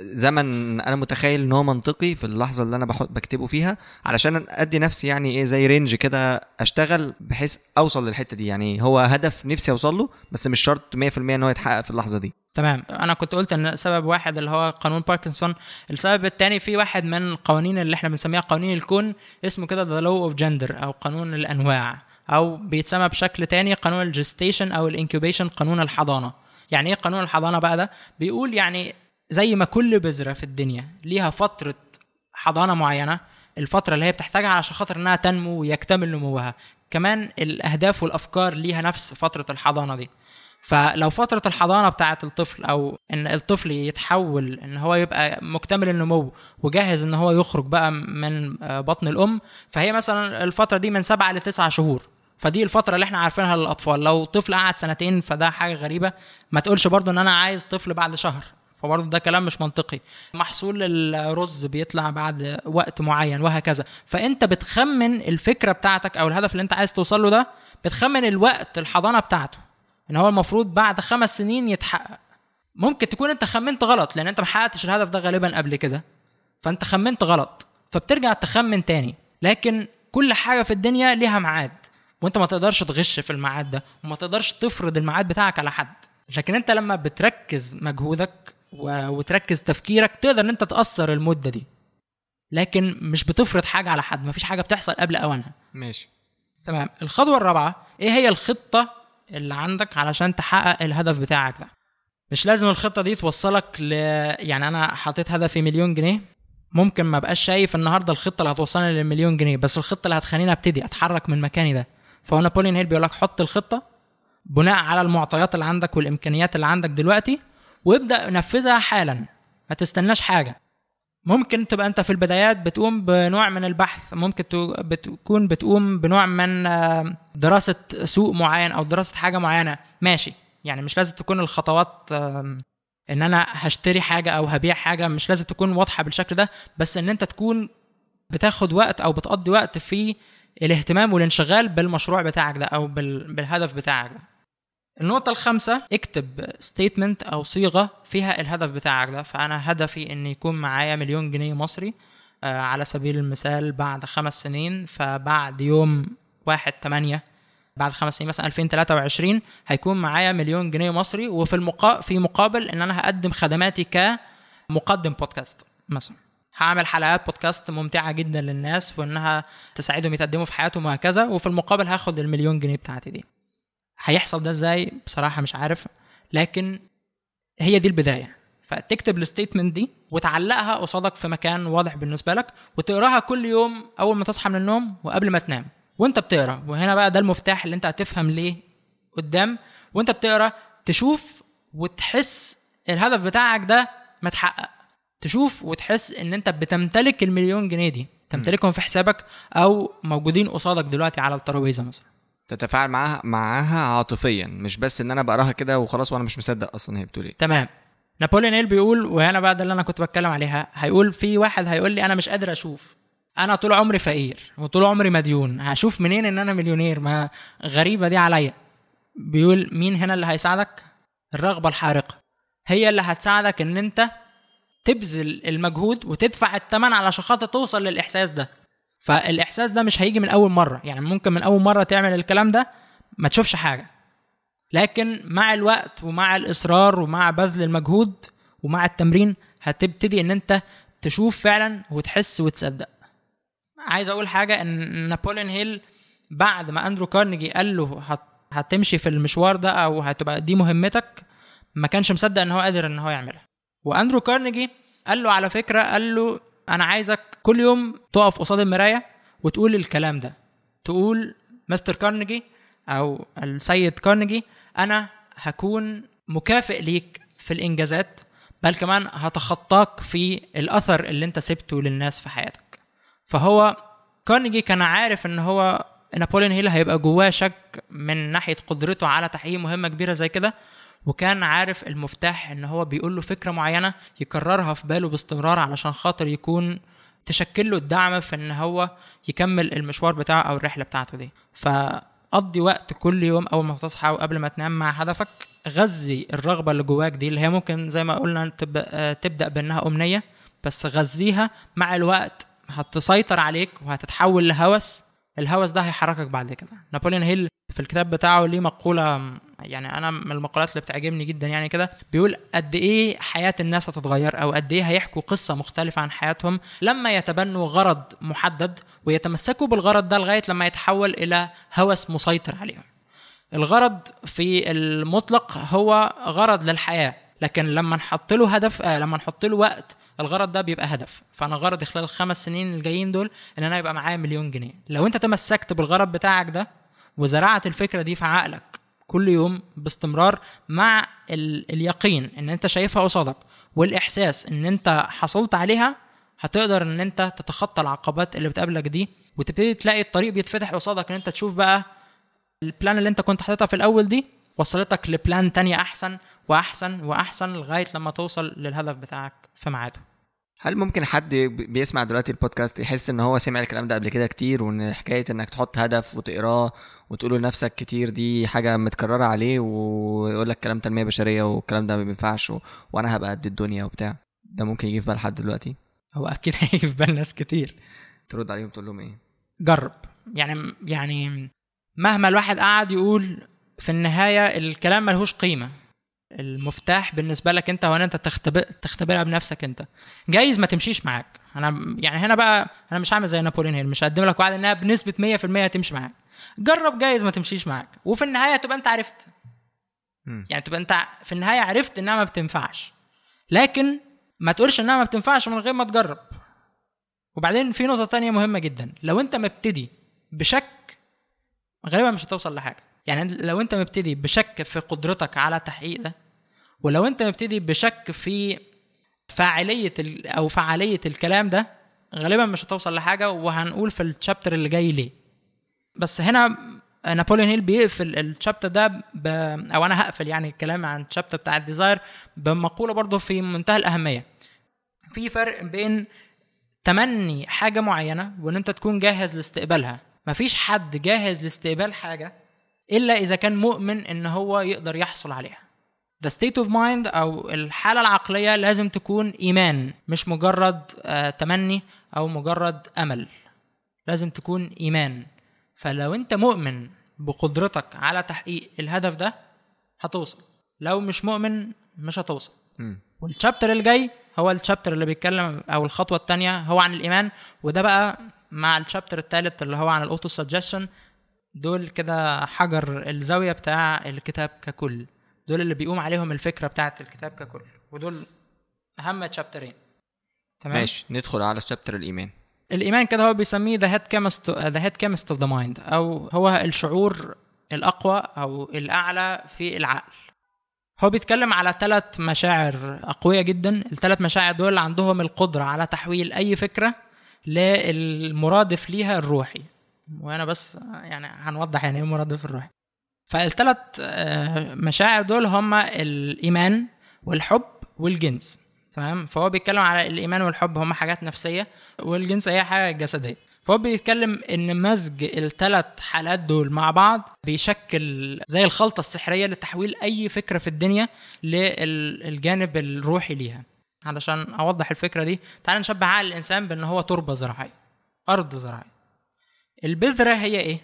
زمن أنا متخيل إن هو منطقي في اللحظة اللي أنا بحط بكتبه فيها علشان أدي نفسي يعني إيه زي range كده أشتغل بحيث أوصل للحتة دي. يعني هو هدف نفسي أوصل له بس مش شرط 100% إن هو يتحقق في اللحظة دي. تمام. أنا كنت قلت إن سبب واحد اللي هو قانون باركنسون. السبب الثاني في واحد من القوانين اللي إحنا بنسميها قوانين الكون اسمه كده the law of gender أو قانون الأنواع. أو بيتسمى بشكل تاني قانون ال gestation أو ال incubation قانون الحضانة. يعني إيه قانون الحضانة بقى ده؟ بيقول يعني زي ما كل بذرة في الدنيا ليها فترة حضانة معينة الفترة اللي هي بتحتاجها عشان خاطر إنها تنمو ويكتمل نموها. كمان الأهداف والأفكار ليها نفس فترة الحضانة دي. فلو فترة الحضانة بتاعة الطفل أو إن الطفل يتحول إن هو يبقى مكتمل النمو وجاهز إن هو يخرج بقى من آه، بطن الأم فهي مثلا الفترة دي من سبعة لتسعة شهور. فدي الفترة اللي إحنا عارفينها للأطفال. لو طفل قعد سنتين فده حاجة غريبة. ما تقولش برضو إن أنا عايز طفل بعد شهر. فبرضه ده كلام مش منطقي. محصول الرز بيطلع بعد وقت معين وهكذا. فأنت بتخمن الفكرة بتاعتك أو الهدف اللي أنت عايز توصل له ده بتخمن الوقت الحضانة بتاعته. إن هو المفروض بعد خمس سنين يتحقق. ممكن تكون أنت خمنت غلط لأن أنت ما حققتش الهدف ده غالبا قبل كده. فأنت خمنت غلط فبترجع تخمن تاني. لكن كل حاجة في الدنيا ليها ميعاد وأنت ما تقدرش تغش في الميعاد ده وما تقدرش تفرض الميعاد بتاعك على حد. لكن أنت لما بتركز مجهودك و- وتركز تفكيرك تقدر إن أنت تأثر المدة دي. لكن مش بتفرض حاجة على حد مفيش حاجة بتحصل قبل أوانها. ماشي. تمام. الخطوة الرابعة إيه هي الخطة اللي عندك علشان تحقق الهدف بتاعك ده. مش لازم الخطة دي توصلك ل يعني أنا حطيت هدفي مليون جنيه ممكن ما بقاش شايف النهارده الخطة اللي هتوصلني للمليون جنيه بس الخطة اللي هتخليني أبتدي أتحرك من مكاني ده. فهو نابوليون هيل بيقول لك حط الخطة بناء على المعطيات اللي عندك والإمكانيات اللي عندك دلوقتي وابدأ نفذها حالا. ما تستناش حاجة. ممكن تبقى انت في البدايات بتقوم بنوع من البحث ممكن بتكون بتقوم بنوع من آه، دراسة سوق معين أو دراسة حاجة معينة. ماشي. يعني مش لازم تكون الخطوات إن أنا هشتري حاجة أو هبيع حاجة مش لازم تكون واضحة بالشكل ده بس إن أنت تكون بتاخد وقت أو بتقضي وقت في الاهتمام والانشغال بالمشروع بتاعك ده أو بال- بالهدف بتاعك ده. النقطة الخامسة اكتب ستيتمنت أو صيغة فيها الهدف بتاعك ده. فأنا هدفي إن يكون معايا مليون جنيه مصري آه على سبيل المثال بعد خمس سنين. فبعد يوم واحد تمانية بعد خمس سنين مثلا 2023 هيكون معايا مليون جنيه مصري. وفي المقا... في مقابل إن أنا هقدم خدماتي كمقدم بودكاست مثلا. هعمل حلقات بودكاست ممتعة جدا للناس وإنها تساعدهم يتقدموا في حياتهم وهكذا. وفي المقابل هاخد المليون جنيه بتاعتي دي. هيحصل ده إزاي؟ بصراحة مش عارف. لكن هي دي البداية. فتكتب الستيتمنت دي وتعلقها قصادك في مكان واضح بالنسبة لك وتقراها كل يوم أول ما تصحى من النوم وقبل ما تنام. وأنت بتقرأ. وهنا بقى ده المفتاح اللي أنت هتفهم ليه قدام. وأنت بتقرأ تشوف وتحس الهدف بتاعك ده متحقق. تشوف وتحس إن أنت بتمتلك المليون جنيه دي. تمتلكهم في حسابك أو موجودين قصادك دلوقتي على الترابيزة مثلا. تتفاعل معاها معاها عاطفيا مش بس إن أنا بقراها كده وخلاص وأنا مش مصدق أصلا هي بتقول إيه. تمام. نابوليون هيل بيقول وهنا بقى ده اللي أنا كنت بتكلم عليها هيقول في واحد هيقول لي أنا مش قادر أشوف. أنا طول عمري فقير وطول عمري مديون هشوف منين إن أنا مليونير؟ ما غريبة دي عليا. بيقول مين هنا اللي هيساعدك؟ الرغبة الحارقة. هي اللي هتساعدك إن أنت تبذل المجهود وتدفع الثمن علشان خاطر توصل للإحساس ده. فالإحساس ده مش هيجي من أول مرة. يعني ممكن من أول مرة تعمل الكلام ده ما تشوفش حاجة. لكن مع الوقت ومع الإصرار ومع بذل المجهود ومع التمرين هتبتدي إن أنت تشوف فعلا وتحس وتصدق. عايز أقول حاجة إن نابوليون هيل بعد ما أندرو كارنيجي قال له هت- هتمشي في المشوار ده أو هتبقى دي مهمتك ما كانش مصدق إن هو قادر إن هو يعملها. وأندرو كارنيجي قال له على فكرة قال له أنا عايزك كل يوم تقف قصاد المراية وتقول الكلام ده. تقول مستر كارنيجي أو السيد كارنيجي أنا هكون مكافئ ليك في الإنجازات بل كمان هتخطاك في الأثر اللي أنت سبته للناس في حياتك. فهو كارنيجي كان عارف إن هو نابوليون هيل هيبقى جواه شك من ناحية قدرته على تحقيق مهمة كبيرة زي كده وكان عارف المفتاح إن هو بيقول له فكرة معينة يكررها في باله باستمرار علشان خاطر يكون تشكل له الدعم في إن هو يكمل المشوار بتاعه أو الرحلة بتاعته دي. فقضي وقت كل يوم أول ما تصحى وقبل ما تنام مع هدفك غذي الرغبة اللي جواك دي اللي هي ممكن زي ما قلنا تبقى تبدأ بإنها أمنية بس غذيها مع الوقت هتسيطر عليك وهتتحول لهوس. الهوس ده هيحركك بعد كده. نابوليون هيل في الكتاب بتاعه ليه مقولة يعني أنا من المقولات اللي بتعجبني جدا يعني كده بيقول قد إيه حياة الناس هتتغير أو قد إيه هيحكوا قصة مختلفة عن حياتهم لما يتبنوا غرض محدد ويتمسكوا بالغرض ده لغاية لما يتحول إلى هوس مسيطر عليهم. الغرض في المطلق هو غرض للحياة لكن لما نحط له هدف آه لما نحط له وقت الغرض ده بيبقى هدف. فأنا غرضي خلال الخمس سنين الجايين دول إن أنا يبقى معايا مليون جنيه. لو أنت تمسكت بالغرض بتاعك ده وزرعت الفكرة دي في عقلك كل يوم باستمرار مع ال... اليقين إن أنت شايفها قصادك والإحساس إن أنت حصلت عليها هتقدر إن أنت تتخطى العقبات اللي بتقابلك دي وتبتدي تلاقي الطريق بيتفتح قصادك إن أنت تشوف بقى ال plan اللي أنت كنت حاططها في الأول دي وصلتك ل plan تانية أحسن وأحسن وأحسن لغاية لما توصل للهدف بتاعك في ميعاده. هل ممكن حد بي- بيسمع دلوقتي البودكاست يحس ان هو سمع الكلام ده قبل كده كتير وان حكاية انك تحط هدف وتقراه وتقوله لنفسك كتير دي حاجة متكررة عليه ويقول لك كلام تنمية بشرية والكلام ده ما بينفعش و... وأنا هبقى قد الدنيا وبتاع؟ ده ممكن يجي في بال حد دلوقتي؟ هو أكيد (laughs) هيجي في بال ناس كتير. ترد عليهم تقول لهم إيه؟ جرب. يعني يعني مهما الواحد قعد يقول في النهاية الكلام ملهوش قيمة. المفتاح بالنسبة لك انت هو ان انت تختبر تختبرها بنفسك انت. جايز ما تمشيش معاك. أنا يعني هنا بقى أنا مش هعمل زي نابوليون هيل مش هقدم لك وعد انها بنسبة 100% تمشي معاك. جرب جايز ما تمشيش معاك وفي النهاية تبقى انت عرفت. مم. يعني تبقى انت في النهاية عرفت انها ما بتنفعش. لكن ما تقولش انها ما بتنفعش من غير ما تجرب. وبعدين في نقطة تانية مهمة جدا. لو انت مبتدي بشك غالبا مش هتوصل لحاجة. يعني لو انت مبتدي بشك في قدرتك على تحقيق ده ولو انت مبتدي بشك في فاعلية أو فعالية الكلام ده غالبا مش هتوصل لحاجة وهنقول في الشابتر اللي جاي ليه. بس هنا نابوليون هيل بيقفل الشابتر ده ب... أو أنا هقفل يعني الكلام عن الشابتر بتاع الديزاير بمقولة برضه في منتهى الأهمية. في فرق بين تمني حاجة معينة وإن أنت تكون جاهز لاستقبالها. مفيش حد جاهز لاستقبال حاجة إلا إذا كان مؤمن إن هو يقدر يحصل عليها. The state of mind أو الحالة العقلية لازم تكون إيمان مش مجرد آه تمني أو مجرد أمل. لازم تكون إيمان. فلو أنت مؤمن بقدرتك على تحقيق الهدف ده هتوصل. لو مش مؤمن مش هتوصل. وال chapter اللي جاي هو ال chapter اللي بيتكلم أو الخطوة الثانية هو عن الإيمان وده بقى مع ال chapter الثالث اللي هو عن ال auto suggestion دول كده حجر الزاوية بتاع الكتاب ككل. دول اللي بيقوم عليهم الفكرة بتاعت الكتاب ككل. ودول أهم تشابترين تمام؟ ماشي ندخل على chapter الإيمان. الإيمان كده هو بيسميه the head chemist the head chemist of the mind أو هو الشعور الأقوى أو الأعلى في العقل. هو بيتكلم على ثلاث مشاعر اقوياء جدا. الثلاث مشاعر دول عندهم القدرة على تحويل أي فكرة للمرادف ليها الروحي. وأنا بس يعني هنوضح يعني إيه مرادف الروحي. فالثلاث مشاعر دول هما الإيمان والحب والجنس تمام؟ فهو بيتكلم على الإيمان والحب هما حاجات نفسية والجنس هي حاجة جسدية. فهو بيتكلم إن مزج الثلاث حالات دول مع بعض بيشكل زي الخلطة السحرية لتحويل أي فكرة في الدنيا للجانب الروحي ليها. علشان أوضح الفكرة دي تعال نشبه عقل الإنسان بإن هو تربة زراعية أرض زراعية. البذرة هي إيه؟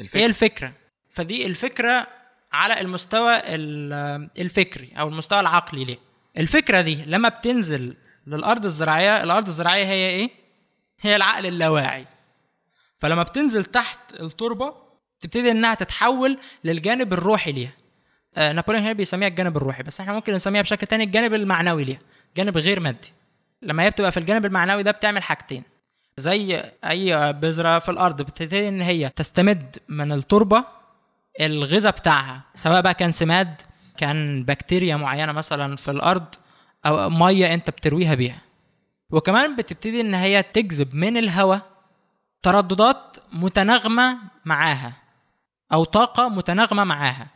الفكرة. هي الفكرة. فدي الفكرة على المستوى ال- الفكري أو المستوى العقلي ليه. الفكرة دي لما بتنزل للأرض الزراعية الأرض الزراعية هي إيه؟ هي العقل اللاواعي. فلما بتنزل تحت التربة تبتدي إنها تتحول للجانب الروحي ليها. آه نابليون هيل بيسميها الجانب الروحي بس إحنا ممكن نسميها بشكل تاني الجانب المعنوي ليها جانب غير مادي. لما هي بتبقى في الجانب المعنوي ده بتعمل حاجتين. زي أي بذرة في الأرض بتبتدي إن هي تستمد من التربة الغذاء بتاعها سواء بقى كان سماد كان بكتيريا معينة مثلا في الأرض أو مية أنت بترويها بيها. وكمان بتبتدي إن هي تجذب من الهواء ترددات متناغمة معاها أو طاقة متناغمة معاها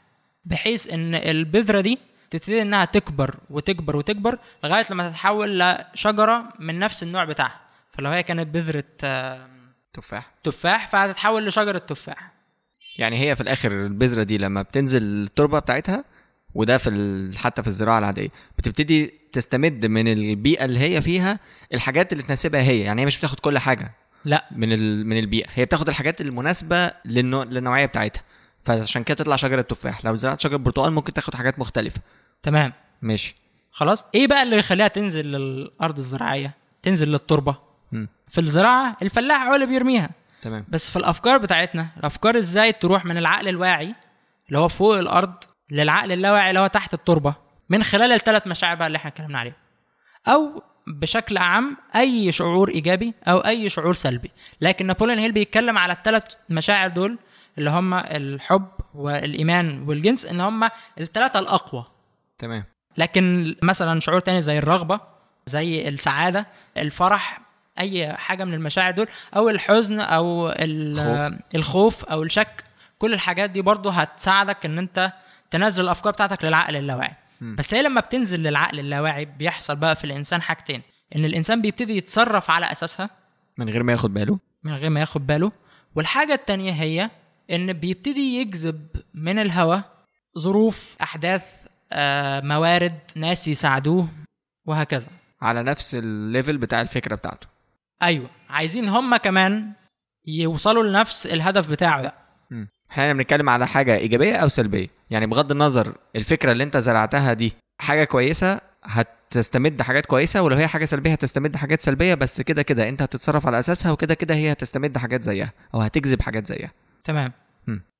بحيث إن البذرة دي تبتدي إنها تكبر وتكبر وتكبر لغاية لما تتحول لشجرة من نفس النوع بتاعها. فلو هي كانت بذرة آه، تفاح. تفاح فهتتحول لشجرة تفاح. يعني هي في الآخر البذرة دي لما بتنزل التربة بتاعتها وده في. حتى في الزراعة العادية بتبتدي تستمد من البيئة اللي هي فيها الحاجات اللي تناسبها هي. يعني هي مش بتاخد كل حاجة لا. من. من البيئة. هي بتاخد الحاجات المناسبة للنوع... للنوعية بتاعتها. فعشان كده تطلع شجرة تفاح. لو زرعت شجرة برتقال ممكن تاخد حاجات مختلفة. تمام. ماشي. خلاص. إيه بقى اللي يخليها تنزل للأرض الزراعية؟ تنزل للتربة. في الزراعة الفلاح هو اللي بيرميها. تمام. بس في الأفكار بتاعتنا الأفكار إزاي تروح من العقل الواعي اللي هو فوق الأرض للعقل اللاواعي اللي هو تحت التربة من خلال الثلاث مشاعر بقى اللي إحنا اتكلمنا عليهم. أو بشكل عام أي شعور إيجابي أو أي شعور سلبي. لكن نابليون هيل بيتكلم على الثلاث مشاعر دول اللي هم الحب والإيمان والجنس إن هم الثلاثه الأقوى. تمام. لكن مثلا شعور تاني زي الرغبة زي السعادة الفرح أي حاجة من المشاعر دول أو الحزن خوف. الخوف. أو الشك. كل الحاجات دي برضو هتساعدك إن أنت تنزل الأفكار بتاعتك للعقل اللاواعي. بس هي لما بتنزل للعقل اللاواعي بيحصل بقى في الإنسان حاجتين. إن الإنسان بيبتدي يتصرف على أساسها. من غير ما ياخد باله. من غير ما ياخد باله. والحاجة التانية هي إن بيبتدي يجذب من الهواء ظروف أحداث آه، موارد ناس يساعدوه وهكذا. على نفس الليفل بتاع الفكرة بتاعته. أيوة عايزين هم كمان يوصلوا لنفس الهدف بتاعه ده. إحنا بنتكلم على حاجة إيجابية أو سلبية يعني بغض النظر الفكرة اللي أنت زرعتها دي حاجة كويسة هتستمد حاجات كويسة ولو هي حاجة سلبية هتستمد حاجات سلبية بس كده كده أنت هتتصرف على أساسها وكده كده هي هتستمد حاجات زيها أو هتجذب حاجات زيها تمام.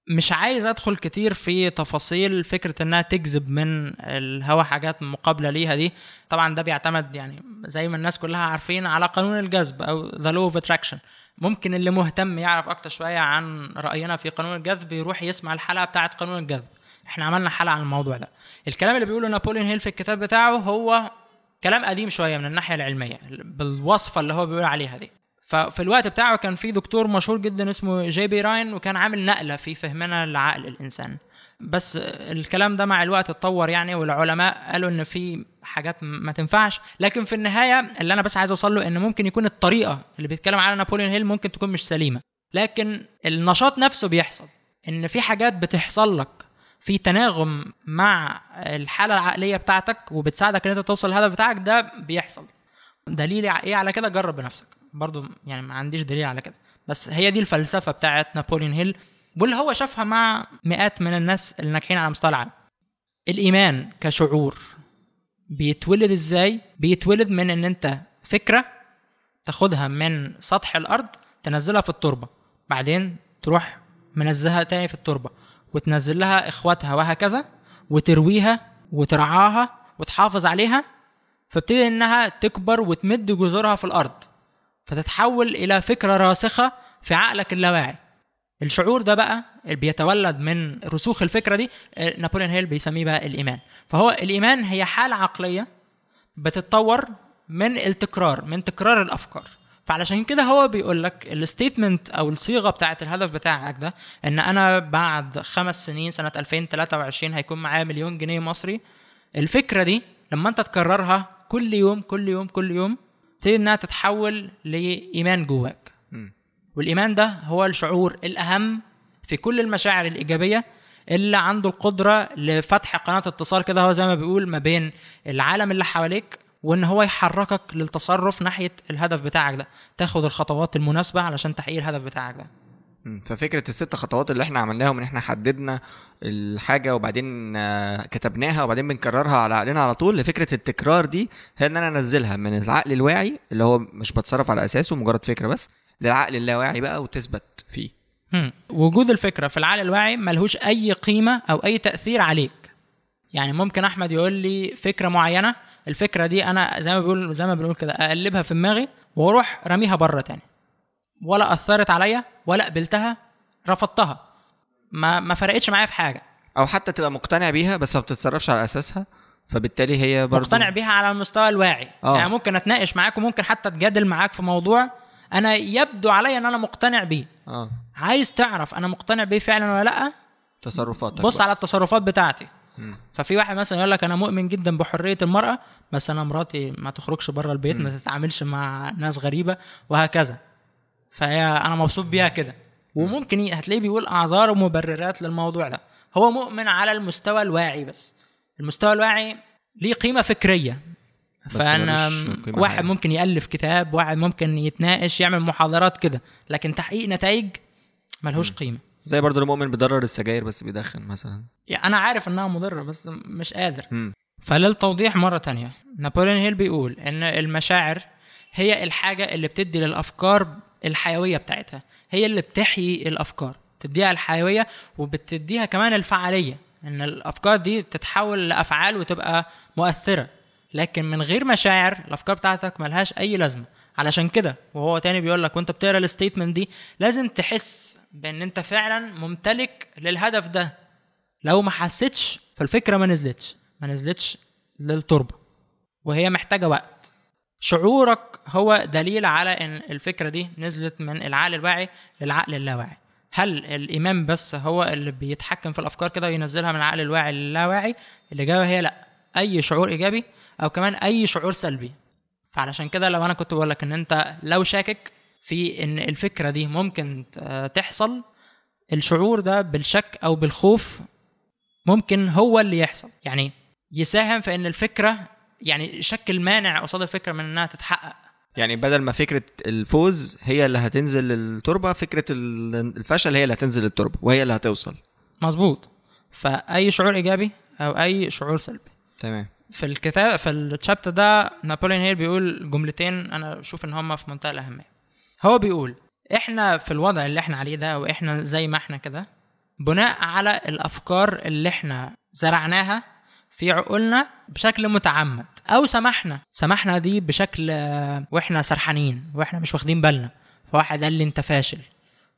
مش عايز ادخل كتير في تفاصيل فكرة انها تجذب من الهوا حاجات مقابلة ليها دي. طبعا ده بيعتمد يعني زي ما الناس كلها عارفين على قانون الجذب أو the law of attraction ممكن اللي مهتم يعرف أكتر شوية عن رأينا في قانون الجذب يروح يسمع الحلقة بتاعه قانون الجذب. إحنا عملنا حلقة عن الموضوع ده. الكلام اللي بيقوله نابوليون هيل في الكتاب بتاعه هو كلام قديم شوية من الناحية العلمية بالوصفة اللي هو بيقول عليها دي. ففي الوقت بتاعه كان في دكتور مشهور جدا اسمه جي بي راين وكان عامل نقلة في فهمنا لعقل الإنسان. بس الكلام ده مع الوقت اتطور يعني والعلماء قالوا إن في حاجات ما تنفعش. لكن في النهاية اللي أنا بس عايز أوصل له إن ممكن يكون الطريقة اللي بيتكلم عنها نابوليون هيل ممكن تكون مش سليمة. لكن النشاط نفسه بيحصل. إن في حاجات بتحصل لك في تناغم مع الحالة العقلية بتاعتك وبتساعدك إن أنت توصل للهدف بتاعك ده بيحصل. دليل إيه على كده؟ جرب بنفسك. برضو يعني ما عنديش دليل على كده. بس هي دي الفلسفة بتاعت نابوليون هيل واللي هو شافها مع مئات من الناس الناجحين على مستوى العالم. الإيمان كشعور بيتولد إزاي؟ بيتولد من إن أنت فكرة تاخدها من سطح الأرض تنزلها في التربة بعدين تروح منزلها تاني في التربة وتنزل لها إخواتها وهكذا وترويها وترعاها وتحافظ عليها فبتبتدي إنها تكبر وتمد جذورها في الأرض. فتتحول إلى فكرة راسخة في عقلك اللاواعي. الشعور ده بقى اللي بيتولد من رسوخ الفكرة دي نابوليون هيل بيسميه بقى الإيمان. فهو الإيمان هي حالة عقلية بتتطور من التكرار من تكرار الأفكار. فعلشان كده هو بيقول لك الستيتمنت أو الصيغة بتاعه الهدف بتاعك ده إن أنا بعد خمس سنين سنة 2023 هيكون معايا مليون جنيه مصري. الفكرة دي لما أنت تكررها كل يوم كل يوم كل يوم تبتدي إنها تتحول لإيمان جواك. والإيمان ده هو الشعور الأهم في كل المشاعر الإيجابية اللي عنده القدرة لفتح قناة اتصال كده هو زي ما بيقول ما بين العالم اللي حواليك وإن هو يحركك للتصرف ناحية الهدف بتاعك ده تاخد الخطوات المناسبة علشان تحقيق الهدف بتاعك ده. ففكرة الست خطوات اللي إحنا عملناهم ان إحنا حددنا الحاجة وبعدين آه، كتبناها وبعدين بنكررها على عقلنا على طول لفكرة التكرار دي هي ان أنا انزلها من العقل الواعي اللي هو مش بتصرف على اساسه مجرد فكرة بس للعقل اللاواعي بقى وتثبت فيه. هم. وجود الفكرة في العقل الواعي ملهوش أي قيمة أو أي تأثير عليك. يعني ممكن أحمد يقول لي فكرة معينة الفكرة دي أنا زي ما بقول زي ما بنقول كده أقلبها في دماغي وأروح راميها بره تاني. ولا أثرت عليا ولا قبلتها رفضتها. ما ما فرقتش معايا في حاجة. أو حتى تبقى مقتنع بيها بس ما بتتصرفش على أساسها فبالتالي هي برضه مقتنع بيها على المستوى الواعي. آه. يعني ممكن أتناقش معاك وممكن حتى أتجادل معاك في موضوع أنا يبدو عليا إن أنا مقتنع بيه. آه. عايز تعرف أنا مقتنع بيه فعلا ولا لأ؟ تصرفاتك بص بقى. على التصرفات بتاعتي. مم. ففي واحد مثلا يقول لك أنا مؤمن جدا بحرية المرأة بس أنا مراتي ما تخرجش بره البيت ما تتعاملش مع ناس غريبة وهكذا. فهي أنا مبسوط بيها كده. وممكن هتلاقيه بيقول أعذار ومبررات للموضوع ده. هو مؤمن على المستوى الواعي بس. المستوى الواعي ليه قيمة فكرية. فأنا واحد حقيقية. ممكن يألف كتاب واحد ممكن يتناقش يعمل محاضرات كده. لكن تحقيق نتائج ملهوش قيمة. زي برضه المؤمن بيضرر السجاير بس بيدخن مثلا. يعني أنا عارف إنها مضرة بس مش قادر. مم. فللتوضيح مرة تانية. نابوليون هيل بيقول إن المشاعر هي الحاجة اللي بتدي للأفكار الحيوية بتاعتها. هي اللي بتحيي الأفكار تديها الحيوية وبتديها كمان الفعالية. إن الأفكار دي تتحول لأفعال وتبقى مؤثرة. لكن من غير مشاعر الأفكار بتاعتك ملهاش أي لازمة. علشان كده وهو تاني بيقول لك وأنت بتقرأ الستيتمنت دي لازم تحس بإن أنت فعلا ممتلك للهدف ده. لو ما حسيتش فالفكرة ما نزلتش. ما نزلتش للتربة. وهي محتاجة وقت. شعورك هو دليل على إن الفكرة دي نزلت من العقل الواعي للعقل اللاواعي. هل الإيمان بس هو اللي بيتحكم في الأفكار كده وينزلها من العقل الواعي للاواعي؟ الإجابة هي لأ. أي شعور إيجابي أو كمان أي شعور سلبي. فعلشان كده لو أنا كنت بقول لك إن أنت لو شاكك في إن الفكرة دي ممكن تحصل الشعور ده بالشك أو بالخوف ممكن هو اللي يحصل. يعني يساهم في إن الفكرة يعني شكل مانع قصاد الفكرة من إنها تتحقق. يعني بدل ما فكرة الفوز هي اللي هتنزل للتربه فكرة ال- الفشل هي اللي هتنزل للتربه وهي اللي هتوصل. مظبوط. فأي شعور إيجابي أو أي شعور سلبي. تمام. في الكتاب في الشابتر ده نابوليون هيل بيقول جملتين أنا بشوف إن هم في منتهى الأهمية. هو بيقول إحنا في الوضع اللي إحنا عليه ده وإحنا زي ما إحنا كده بناء على الأفكار اللي إحنا زرعناها في عقولنا بشكل متعمد أو سمحنا. سمحنا دي بشكل آه، وإحنا سرحانين وإحنا مش واخدين بالنا. فواحد قال لي أنت فاشل.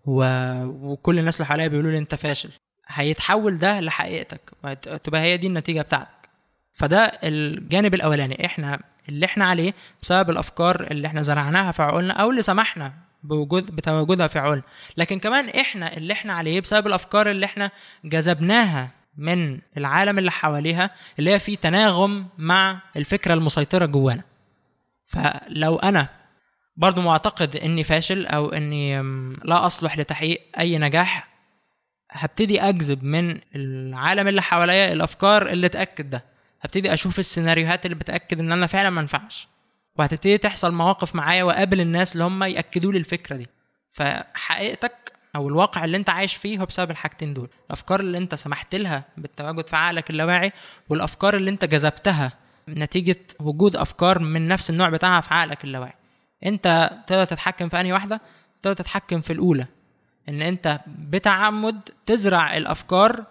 و... وكل الناس اللي حواليا بيقولوا لي أنت فاشل. هيتحول ده لحقيقتك. وتبقى هي دي النتيجة بتاعتك. فده الجانب الأولاني. إحنا اللي إحنا عليه بسبب الأفكار اللي إحنا زرعناها في عقولنا أو اللي سمحنا بوجود بتواجدها في عقولنا. لكن كمان إحنا اللي إحنا عليه بسبب الأفكار اللي إحنا جذبناها من العالم اللي حواليها اللي هي في تناغم مع الفكرة المسيطرة جوانا. فلو أنا برضو معتقد إني فاشل أو إني لا أصلح لتحقيق أي نجاح هبتدي أجذب من العالم اللي حواليا الأفكار اللي تأكد ده. هبتدي أشوف السيناريوهات اللي بتأكد إن أنا فعلا ما وهتبتدي تحصل مواقف معايا وأقابل الناس اللي هم يأكدوا لي الفكرة دي. فحقيقتك أو الواقع اللي أنت عايش فيه هو بسبب الحاجتين دول. الأفكار اللي أنت سمحت لها بالتواجد في عقلك اللاواعي والأفكار اللي أنت جذبتها نتيجة وجود أفكار من نفس النوع بتاعها في عقلك اللاواعي. أنت تقدر تتحكم في أنهي واحدة؟ تقدر تتحكم في الأولى. إن أنت بتعمد تزرع الأفكار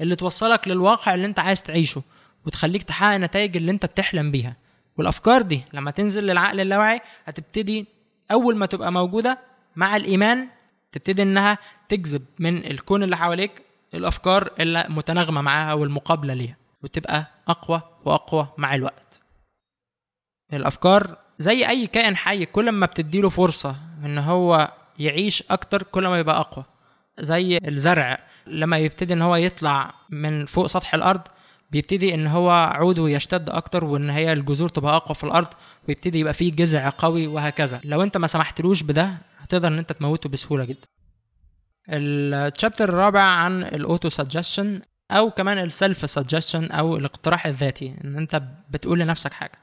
اللي توصلك للواقع اللي أنت عايز تعيشه وتخليك تحقق النتائج اللي أنت بتحلم بيها. والأفكار دي لما تنزل للعقل اللاواعي هتبتدي أول ما تبقى موجودة مع الإيمان تبتدي إنها تجذب من الكون اللي حواليك الأفكار اللي متناغمة معاها والمقابله ليها وتبقى أقوى وأقوى مع الوقت. الأفكار زي أي كائن حي كل ما بتديله فرصة إن هو يعيش أكتر كل ما يبقى أقوى. زي الزرع لما يبتدي إن هو يطلع من فوق سطح الأرض بيبتدي إن هو عوده يشتد أكتر وإن هي الجذور تبقى أقوى في الأرض ويبتدي يبقى فيه جذع قوي وهكذا. لو أنت ما سمحتلوش بده هتقدر إن أنت تموته بسهولة جدا. ال chapter الرابع عن ال auto suggestion أو كمان ال self suggestion أو الاقتراح الذاتي إن أنت بتقول لنفسك حاجة.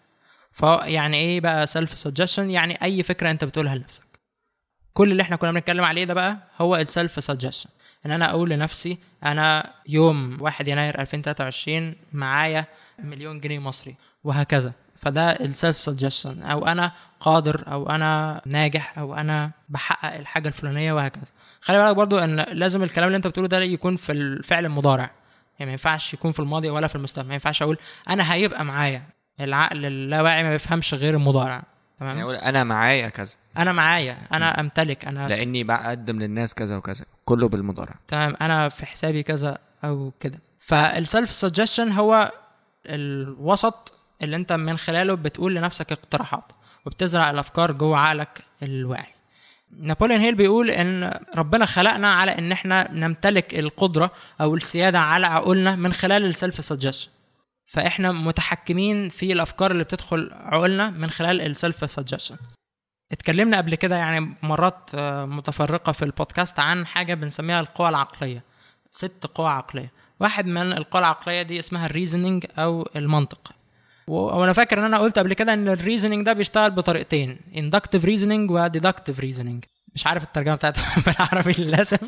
فيعني إيه بقى self suggestion يعني أي فكرة أنت بتقولها لنفسك. كل اللي إحنا كنا بنتكلم عليه ده بقى هو ال self suggestion إن أنا أقول لنفسي أنا يوم 1 يناير 2023 معايا مليون جنيه مصري وهكذا. فده ال self suggestion أو أنا قادر أو أنا ناجح أو أنا بحقق الحاجة الفلانية وهكذا. خلي بالك برضو إن لازم الكلام اللي أنت بتقوله ده يكون في الفعل المضارع. يعني ما ينفعش يكون في الماضي ولا في المستقبل. ما ينفعش أقول أنا هيبقى معايا العقل اللاواعي ما بيفهمش غير المضارع. يعني تمام أقول أنا معايا كذا. أنا معايا أنا أمتلك أنا لأني بقدم للناس كذا وكذا كله بالمضارع. تمام؟ أنا في حسابي كذا أو كده. فال self suggestion هو الوسط اللي انت من خلاله بتقول لنفسك اقتراحات وبتزرع الأفكار جوه عقلك اللاواعي. نابليون هيل بيقول إن ربنا خلقنا على إن إحنا نمتلك القدرة أو السيادة على عقولنا من خلال ال self suggestion فإحنا متحكمين في الأفكار اللي بتدخل عقولنا من خلال ال self suggestion اتكلمنا قبل كده يعني مرات آه، متفرقة في البودكاست عن حاجة بنسميها القوى العقلية. ست قوى عقلية. واحد من القوى العقلية دي اسمها ال reasoning أو المنطق. وأنا فاكر إن أنا قلت قبل كده إن ال reasoning ده بيشتغل بطريقتين inductive reasoning و deductive reasoning. مش عارف الترجمة بتاعتها (laughs) بالعربي للأسف.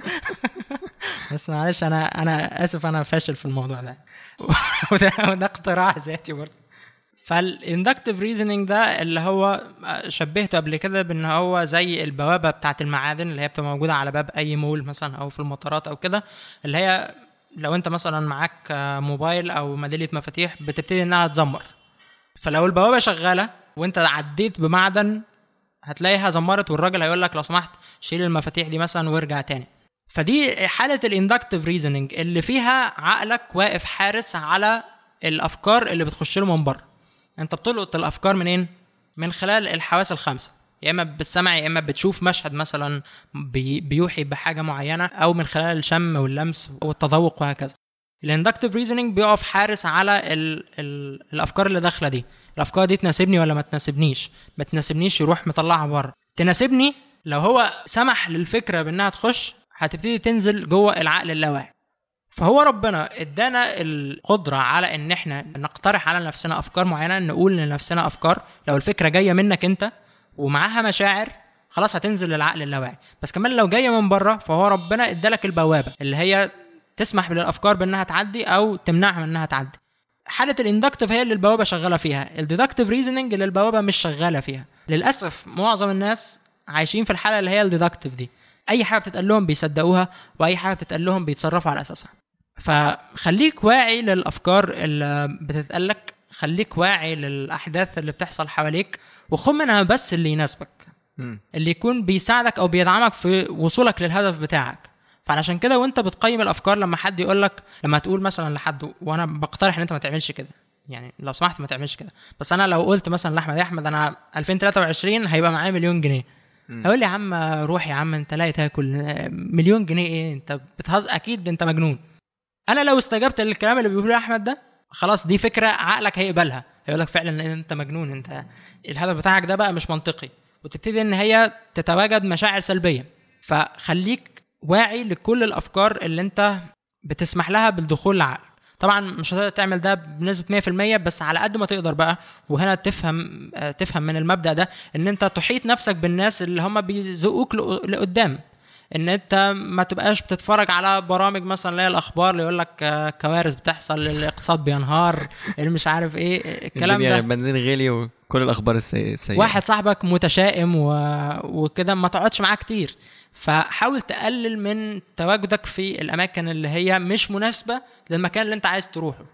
بس معلش أنا أنا آسف أنا فاشل في الموضوع ده. (laughs) وده, وده اقتراح ذاتي برضه. فال inductive reasoning ده اللي هو شبهته قبل كده بإن هو زي البوابة بتاعه المعادن اللي هي بتبقى موجودة على باب أي مول مثلا أو في المطارات أو كده اللي هي لو أنت مثلا معاك آه، موبايل أو ميداليه مفاتيح بتبتدي إنها تزمر. فلو البوابة شغالة وانت عديت بمعدن هتلاقيها زمرت والراجل هيقول لك لو سمحت شيل المفاتيح دي مثلا وارجع تاني. فدي حالة ال inductive reasoning اللي فيها عقلك واقف حارس على الأفكار اللي بتخش له من بره. انت بتلقط الأفكار منين؟ من خلال الحواس الخمسه يا إما بالسمع يا إما بتشوف مشهد مثلا بي بيوحي بحاجة معينة أو من خلال الشم واللمس والتذوق وهكذا. ال inductive reasoning بيقف حارس على ال ال الافكار اللي داخله دي. الافكار دي تناسبني ولا ما تناسبنيش؟ ما تناسبنيش يروح مطلعها بره. تناسبني؟ لو هو سمح للفكرة بإنها تخش هتبتدي تنزل جوه العقل اللاواعي. فهو ربنا إدانا القدرة على إن إحنا نقترح على نفسنا أفكار معينة نقول لنفسنا أفكار. لو الفكرة جاية منك أنت ومعاها مشاعر خلاص هتنزل للعقل اللاواعي. بس كمان لو جاية من بره فهو ربنا إدالك البوابة اللي هي تسمح للافكار بأنها تعدي أو تمنعها من أنها تعدي. حالة ال inductive هي اللي البوابة شغالة فيها. ال deductive reasoning اللي البوابة مش شغالة فيها. للأسف معظم الناس عايشين في الحالة اللي هي ال deductive دي. أي حاجة بتتقال لهم بيصدقوها وأي حاجة بتتقال لهم بيتصرفوا على أساسها. فخليك واعي للأفكار اللي بتتقال لك خليك واعي للأحداث اللي بتحصل حواليك وخد منها بس اللي يناسبك. اللي يكون بيساعدك أو بيدعمك في وصولك للهدف بتاعك. فعلشان كده وانت بتقيم الأفكار لما حد يقول لك لما تقول مثلا لحد وأنا بقترح إن أنت ما تعملش كده. يعني لو سمحت ما تعملش كده. بس أنا لو قلت مثلا لأحمد يا أحمد أنا 2023 هيبقى معايا مليون جنيه. هيقول لي يا عم روح يا عم أنت لا تاكل. مليون جنيه إيه؟ أنت بتهز أكيد أنت مجنون. أنا لو استجبت للكلام اللي بيقوله أحمد ده خلاص دي فكرة عقلك هيقبلها. هيقول لك فعلا إن أنت مجنون. أنت الهدف بتاعك ده بقى مش منطقي. وتبتدي إن هي تتواجد مشاعر سلبية. فخليك واعي لكل الأفكار اللي أنت بتسمح لها بالدخول لعقلك طبعا مش هتقدر تعمل ده بنسبة 100% بس على قد ما تقدر بقى وهنا تفهم تفهم من المبدأ ده إن أنت تحيط نفسك بالناس اللي هم بيزقوك لقدام. إن أنت ما تبقاش بتتفرج على برامج مثلا اللي هي الأخبار اللي يقول لك كوارث بتحصل الاقتصاد بينهار اللي مش عارف إيه الكلام ده. البنزين غلي وكل الأخبار السيئه واحد صاحبك متشائم و... وكده ما تقعدش معاه كتير. فحاول تقلل من تواجدك في الأماكن اللي هي مش مناسبة للمكان اللي انت عايز تروحه.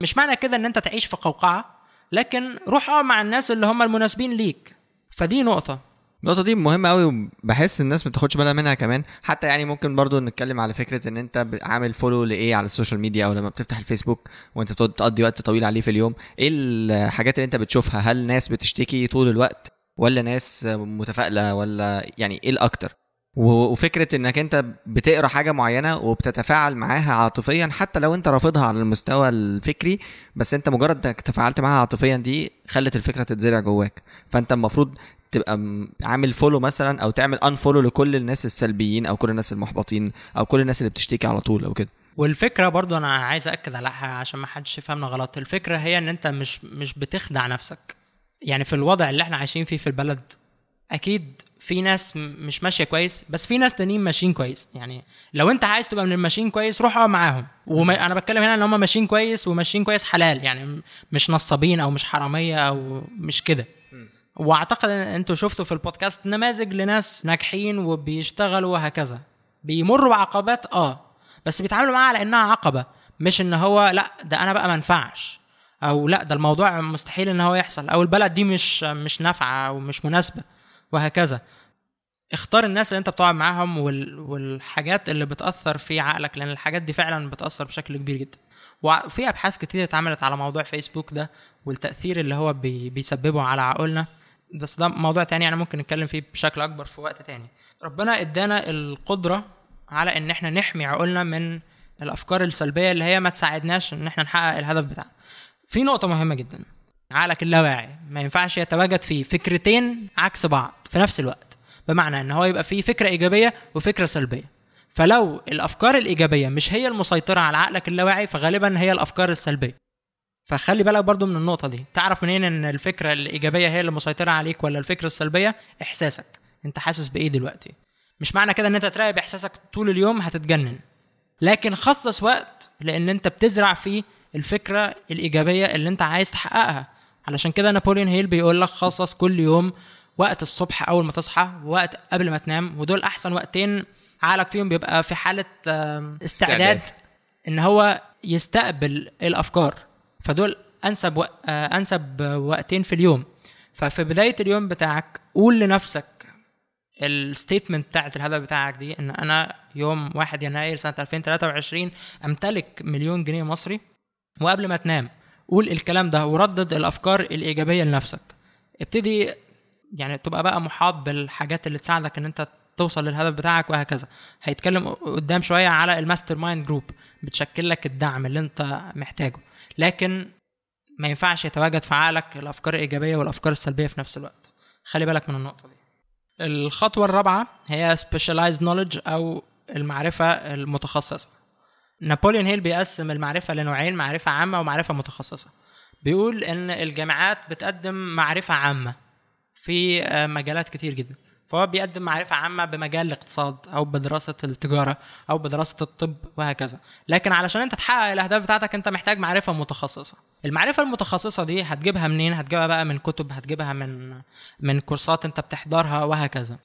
مش معنى كده إن انت تعيش في قوقعة لكن روح اقعد مع الناس اللي هم المناسبين ليك. فدي نقطة. النقطة دي مهمة قوي وبحس الناس ما تاخدش بالها منها كمان. حتى يعني ممكن برضو نتكلم على فكرة إن أنت عامل follow لإيه على ال social media أو لما بتفتح الفيسبوك وأنت تقضي وقت طويل عليه في اليوم. إيه الحاجات اللي أنت بتشوفها؟ هل ناس بتشتكي طول الوقت ولا ناس متفائلة ولا يعني إيه الأكتر؟ وفكرة إنك أنت بتقرأ حاجة معينة وبتتفاعل معاها عاطفيا حتى لو أنت رافضها على المستوى الفكري بس أنت مجرد إنك تفاعلت معاها عاطفيا دي خلت الفكرة تتزرع جواك. فأنت المفروض تبقى عامل follow مثلا أو تعمل unfollow لكل الناس السلبيين أو كل الناس المحبطين أو كل الناس اللي بتشتكي على طول أو كده. والفكرة برضو أنا عايز اكد على حاجة عشان ما حدش يفهمنا غلط. الفكرة هي إن أنت مش مش بتخدع نفسك. يعني في الوضع اللي إحنا عايشين فيه في البلد أكيد في ناس مش ماشية كويس بس في ناس تانيين ماشيين كويس. يعني لو انت عايز تبقى من الماشيين كويس روح اقعد معاهم. وما أنا بتكلم هنا ان هم ماشيين كويس وماشيين كويس حلال يعني مش نصابين أو مش حرامية أو مش كده. واعتقد ان أنتوا شفتوا في البودكاست نماذج لناس ناجحين وبيشتغلوا وهكذا. بيمروا بعقبات آه. بس بيتعاملوا معاها على إنها عقبة مش إن هو لأ ده أنا بقى ما ينفعش. أو لأ ده الموضوع مستحيل إن هو يحصل. أو البلد دي مش مش نافعة أو مش مناسبة. وهكذا. اختار الناس اللي انت بتقعد معاهم وال... والحاجات اللي بتأثر في عقلك لأن الحاجات دي فعلا بتأثر بشكل كبير جدا. وفي أبحاث كتير اتعملت على موضوع فيسبوك ده والتأثير اللي هو بي... بيسببه على عقولنا. بس ده موضوع تاني يعني ممكن نتكلم فيه بشكل أكبر في وقت تاني. ربنا إدانا القدرة على إن إحنا نحمي عقولنا من الأفكار السلبية اللي هي ما تساعدناش إن إحنا نحقق الهدف بتاعنا. في نقطة مهمة جدا. عقلك اللاواعي. ما ينفعش يتواجد فيه فكرتين عكس بعض في نفس الوقت. بمعنى إن هو يبقى فيه فكرة إيجابية وفكرة سلبية. فلو الأفكار الإيجابية مش هي المسيطرة على عقلك اللاواعي فغالبا هي الأفكار السلبية. فخلي بالك برضو من النقطة دي. تعرف منين إن الفكرة الإيجابية هي اللي مسيطرة عليك ولا الفكرة السلبية؟ إحساسك. أنت حاسس بإيه دلوقتي؟ مش معنى كده إن أنت تراقب إحساسك طول اليوم هتتجنن. لكن خصص وقت لأن أنت بتزرع فيه الفكرة الإيجابية اللي أنت عايز تحققها. علشان كده نابوليون هيل بيقول لك خصص كل يوم وقت الصبح أول ما تصحى ووقت قبل ما تنام ودول أحسن وقتين عقلك فيهم بيبقى في حالة استعداد, استعداد. إن هو يستقبل الأفكار فدول أنسب وق... أنسب وقتين في اليوم ففي بداية اليوم بتاعك قول لنفسك ال statement بتاعت الهدف بتاعك دي إن أنا يوم 1 يناير سنة 2023 أمتلك مليون جنيه مصري وقبل ما تنام قول الكلام ده وردد الأفكار الإيجابية لنفسك. ابتدي يعني تبقى بقى محاط بالحاجات اللي تساعدك إن أنت توصل للهدف بتاعك وهكذا. هيتكلم قدام شوية على ال mastermind group بتشكل لك الدعم اللي أنت محتاجه. لكن ما ينفعش يتواجد في عقلك الأفكار الإيجابية والأفكار السلبية في نفس الوقت. خلي بالك من النقطة دي. الخطوة الرابعة هي specialized knowledge أو المعرفة المتخصصة. نابوليون هيل بيقسم المعرفة لنوعين معرفة عامة ومعرفة متخصصة. بيقول إن الجامعات بتقدم معرفة عامة في مجالات كتير جدا. فهو بيقدم معرفة عامة بمجال الاقتصاد أو بدراسة التجارة أو بدراسة الطب وهكذا. لكن علشان أنت تحقق الأهداف بتاعتك أنت محتاج معرفة متخصصة. المعرفة المتخصصة دي هتجيبها منين؟ هتجيبها بقى من كتب هتجيبها من من كورسات أنت بتحضرها وهكذا.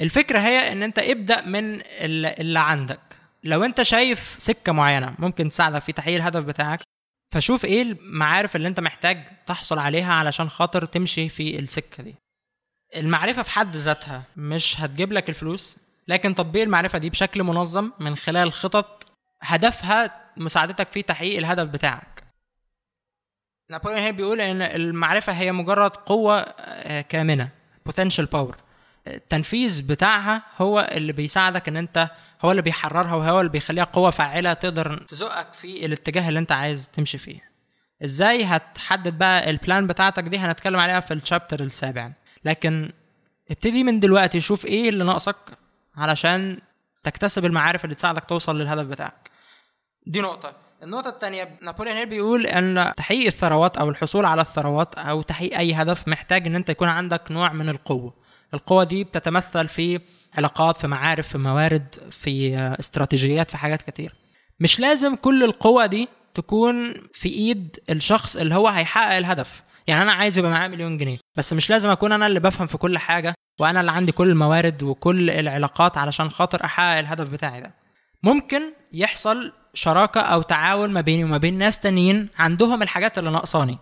الفكرة هي أن أنت ابدأ من اللي عندك. لو انت شايف سكة معينة ممكن تساعدك في تحقيق الهدف بتاعك فشوف إيه المعارف اللي انت محتاج تحصل عليها علشان خاطر تمشي في السكة دي. المعرفة في حد ذاتها مش هتجيب لك الفلوس لكن تطبيق المعرفة دي بشكل منظم من خلال خطط هدفها مساعدتك في تحقيق الهدف بتاعك. نابليون هيل بيقول إن المعرفة هي مجرد قوة آه، كامنة potential power. التنفيذ بتاعها هو اللي بيساعدك إن أنت هو اللي بيحررها وهو اللي بيخليها قوة فاعلة تقدر تزقك في الاتجاه اللي أنت عايز تمشي فيه. إزاي هتحدد بقى البلان بتاعتك دي؟ هنتكلم عليها في الشابتر السابع. لكن ابتدي من دلوقتي شوف إيه اللي ناقصك علشان تكتسب المعارف اللي تساعدك توصل للهدف بتاعك. دي نقطة. النقطة الثانية نابليون هيل بيقول إن تحقيق الثروات أو الحصول على الثروات أو تحقيق أي هدف محتاج إن أنت يكون عندك نوع من القوة. القوة دي بتتمثل في علاقات في معارف في موارد في استراتيجيات في حاجات كتير. مش لازم كل القوة دي تكون في إيد الشخص اللي هو هيحقق الهدف. يعني أنا عايز يبقى معايا مليون جنيه بس مش لازم أكون أنا اللي بفهم في كل حاجة وأنا اللي عندي كل الموارد وكل العلاقات علشان خاطر أحقق الهدف بتاعي ده. ممكن يحصل شراكة أو تعاون ما بيني وما بين ناس تانيين عندهم الحاجات اللي ناقصاني.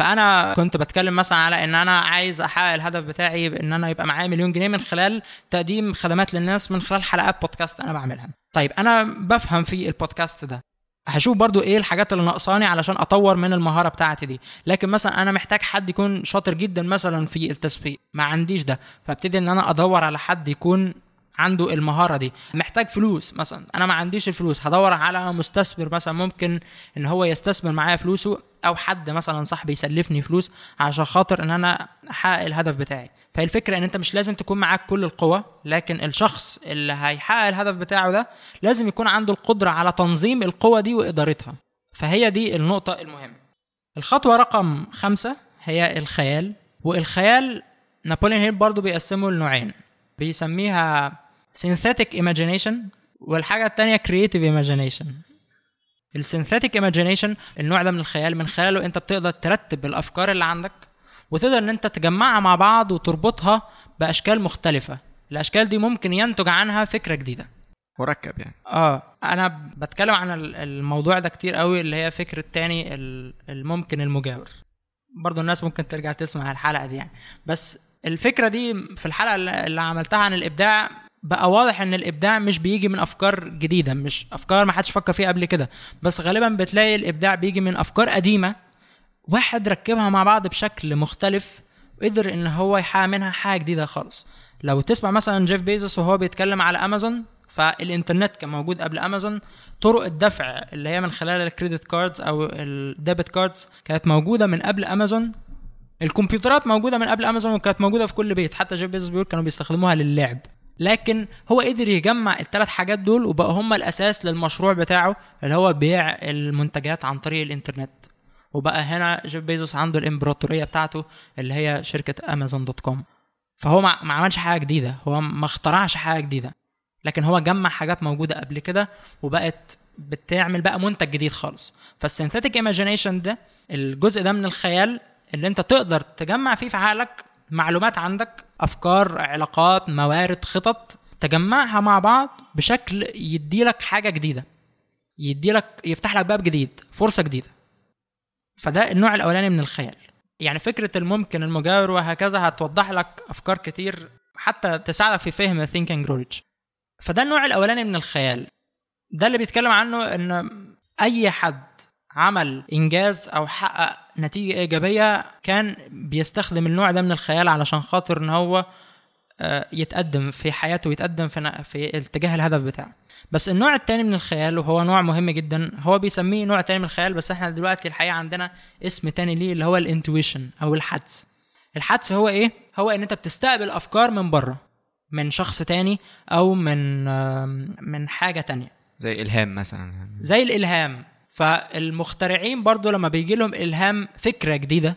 فأنا كنت بتكلم مثلا على إن أنا عايز أحقق الهدف بتاعي بإن أنا يبقى معايا مليون جنيه من خلال تقديم خدمات للناس من خلال حلقات بودكاست أنا بعملها. طيب أنا بفهم في البودكاست ده. هشوف برضو إيه الحاجات اللي ناقصاني علشان أطور من المهارة بتاعتي دي. لكن مثلا أنا محتاج حد يكون شاطر جدا مثلا في التسويق. ما عنديش ده. فأبتدي إن أنا أدور على حد يكون عنده المهارة دي. محتاج فلوس مثلا. أنا ما عنديش الفلوس. هدور على مستثمر مثلا ممكن إن هو يستثمر معايا فلوسه أو حد مثلا صاحبي يسلفني فلوس عشان خاطر إن أنا أحقق الهدف بتاعي. فالفكرة إن أنت مش لازم تكون معاك كل القوة لكن الشخص اللي هيحقق الهدف بتاعه ده لازم يكون عنده القدرة على تنظيم القوة دي وإدارتها. فهي دي النقطة المهمة. الخطوة رقم خمسة هي الخيال. والخيال نابليون هيل برضو بيقسمه لنوعين. بيسميها synthetic imagination والحاجة التانية creative imagination. ال synthetic imagination النوع ده من الخيال من خلاله انت بتقدر ترتب الأفكار اللي عندك وتقدر ان انت تجمعها مع بعض وتربطها بأشكال مختلفة. الأشكال دي ممكن ينتج عنها فكرة جديدة. مركب يعني. آه أنا بتكلم عن الموضوع ده كتير قوي اللي هي فكرة تاني الممكن المجاور. برضو الناس ممكن ترجع تسمع الحلقة دي يعني. بس الفكرة دي في الحلقة اللي عملتها عن الإبداع بقى واضح إن الإبداع مش بيجي من أفكار جديدة مش أفكار ما حدش فكر فيها قبل كده. بس غالبا بتلاقي الإبداع بيجي من أفكار قديمة واحد ركبها مع بعض بشكل مختلف وقدر إن هو يحقق منها حاجة جديدة خالص. لو تسمع مثلا جيف بيزوس وهو بيتكلم على أمازون فالإنترنت كان موجود قبل أمازون طرق الدفع اللي هي من خلال ال credit cards أو ال debit cards كانت موجودة من قبل أمازون. الكمبيوترات موجودة من قبل أمازون وكانت موجودة في كل بيت. حتى جيف بيزوس بيقول كانوا بيستخدموها للعب. لكن هو قدر يجمع الثلاث حاجات دول وبقى هم الأساس للمشروع بتاعه اللي هو بيع المنتجات عن طريق الإنترنت. وبقى هنا جيف بيزوس عنده الإمبراطورية بتاعته اللي هي شركة أمازون dot com. فهو ما عملش حاجة جديدة هو ما اخترعش حاجة جديدة. لكن هو جمع حاجات موجودة قبل كده وبقت بتعمل بقى منتج جديد خالص. فال synthetic imagination ده الجزء ده من الخيال اللي أنت تقدر تجمع فيه في عقلك معلومات عندك أفكار علاقات موارد خطط تجمعها مع بعض بشكل يدي لك حاجة جديدة يدي لك يفتح لك باب جديد فرصة جديدة. فده النوع الأولاني من الخيال. يعني فكرة الممكن المجاور وهكذا هتوضح لك أفكار كتير حتى تساعدك في فهم الثينك اند فده النوع الأولاني من الخيال. ده اللي بيتكلم عنه إن أي حد عمل إنجاز أو حقق نتيجة إيجابية كان بيستخدم النوع ده من الخيال علشان خاطر إن هو آه، يتقدم في حياته ويتقدم في في اتجاه الهدف بتاعه. بس النوع التاني من الخيال وهو نوع مهم جدا هو بيسميه نوع تاني من الخيال بس إحنا دلوقتي الحقيقة عندنا اسم تاني ليه اللي هو الإنتويشن أو الحدس. الحدس هو إيه؟ هو إن أنت بتستقبل أفكار من بره من شخص تاني أو من من حاجة تانية. زي إلهام مثلا. زي الإلهام. فالمخترعين برضو لما بيجي لهم إلهام فكرة جديدة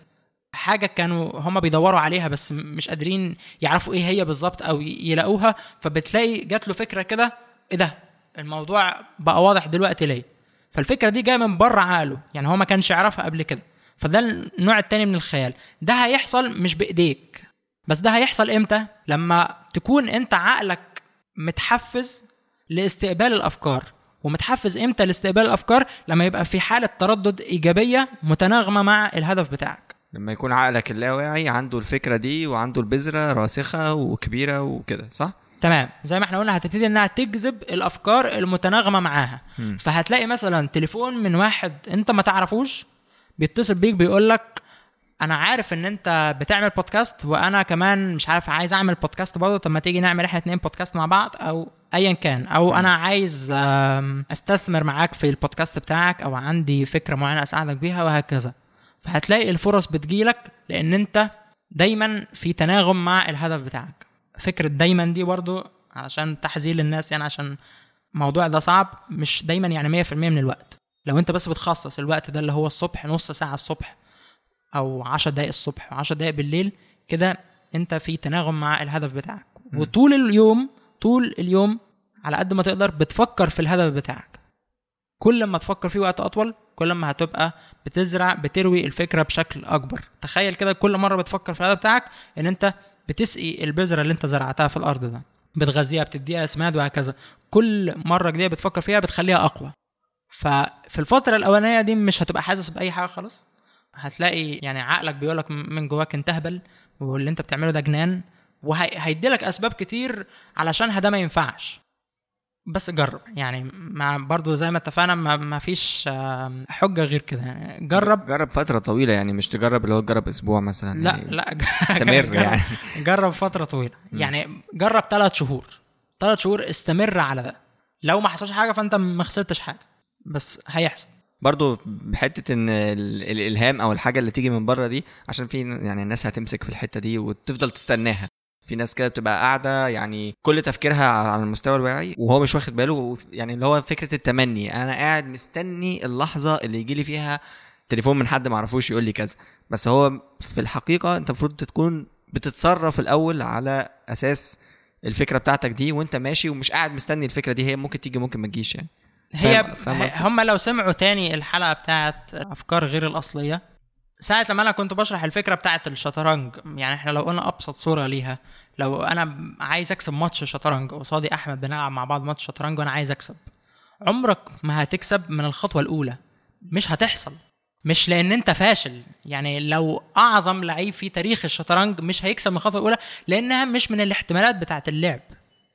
حاجة كانوا هم بيدوروا عليها بس مش قادرين يعرفوا إيه هي بالظبط أو يلاقوها فبتلاقي جات له فكرة كده إيه ده؟ الموضوع بقى واضح دلوقتي ليه؟ فالفكرة دي جاية من بره عقله يعني هو ما كانش يعرفها قبل كده. فده النوع التاني من الخيال. ده هيحصل مش بإيديك. بس ده هيحصل إمتى؟ لما تكون أنت عقلك متحفز لاستقبال الأفكار. ومتحفز إمتى لاستقبال الأفكار؟ لما يبقى في حالة تردد إيجابية متناغمة مع الهدف بتاعك. لما يكون عقلك اللاواعي عنده الفكرة دي وعنده البذرة راسخة وكبيرة وكده صح؟ تمام. زي ما إحنا قلنا هتبتدي إنها تجذب الأفكار المتناغمة معاها. مم. فهتلاقي مثلا تليفون من واحد أنت ما تعرفوش بيتصل بيك بيقول لك أنا عارف ان انت بتعمل بودكاست وأنا كمان مش عارف عايز اعمل بودكاست برضه. طب ما تيجي نعمل إحنا اتنين بودكاست مع بعض أو ايا كان. أو أنا عايز استثمر معاك في البودكاست بتاعك أو عندي فكرة معينة اساعدك بيها وهكذا. فهتلاقي الفرص بتجيلك لأن انت دايما في تناغم مع الهدف بتاعك. فكرة دايما دي برضو عشان تحذير للناس يعني عشان الموضوع ده صعب مش دايما يعني 100% من الوقت. لو انت بس بتخصص الوقت ده اللي هو الصبح نص ساعة الصبح أو 10 دقائق الصبح و10 دقائق بالليل كده أنت في تناغم مع الهدف بتاعك. وطول اليوم طول اليوم على قد ما تقدر بتفكر في الهدف بتاعك. كل ما تفكر فيه وقت أطول كل ما هتبقى بتزرع بتروي الفكرة بشكل أكبر. تخيل كده كل مرة بتفكر في الهدف بتاعك إن أنت بتسقي البذرة اللي أنت زرعتها في الأرض ده. بتغذيها بتديها أسماد وهكذا. كل مرة جديدة بتفكر فيها بتخليها أقوى. ففي الفترة الأولانية دي مش هتبقى حاسس بأي حاجة خالص. هتلاقي يعني عقلك بيقولك من جواك انت اهبل واللي انت بتعمله ده جنان وهيديلك أسباب كتير علشان ده ما ينفعش. بس جرب يعني مع برضو زي ما اتفقنا ما, ما فيش حجة غير كده. يعني جرب. جرب فترة طويلة يعني مش تجرب اللي هو تجرب أسبوع مثلا لا يعني. لا استمر (laughs) جرب- يعني. جرب فترة طويلة. يعني جرب ثلاث شهور. ثلاث شهور استمر على ده. لو ما حصلش حاجة فأنت ما خسرتش حاجة. بس هيحصل. برضو بحته إن ال- الإلهام أو الحاجة اللي تيجي من بره دي عشان في يعني الناس هتمسك في الحتة دي وتفضل تستناها. في ناس كده بتبقى قاعدة يعني كل تفكيرها على المستوى الواعي وهو مش واخد باله يعني اللي هو فكرة التمني. أنا قاعد مستني اللحظة اللي يجي لي فيها تليفون من حد ما اعرفوش يقول لي كذا. بس هو في الحقيقة أنت المفروض تكون بتتصرف الأول على أساس الفكرة بتاعتك دي وأنت ماشي ومش قاعد مستني الفكرة دي هي ممكن تيجي ممكن ما تجيش يعني. هي؟ هم لو سمعوا تاني الحلقة بتاعت أفكار غير الأصلية ساعة لما أنا كنت بشرح الفكرة بتاعت الشطرنج يعني إحنا لو قلنا أبسط صورة ليها لو أنا عايز أكسب ماتش شطرنج قصادي أحمد بنلعب مع بعض ماتش شطرنج وأنا عايز أكسب عمرك ما هتكسب من الخطوة الأولى. مش هتحصل. مش لأن أنت فاشل. يعني لو أعظم لعيب في تاريخ الشطرنج مش هيكسب من الخطوة الأولى لأنها مش من الاحتمالات بتاعت اللعب.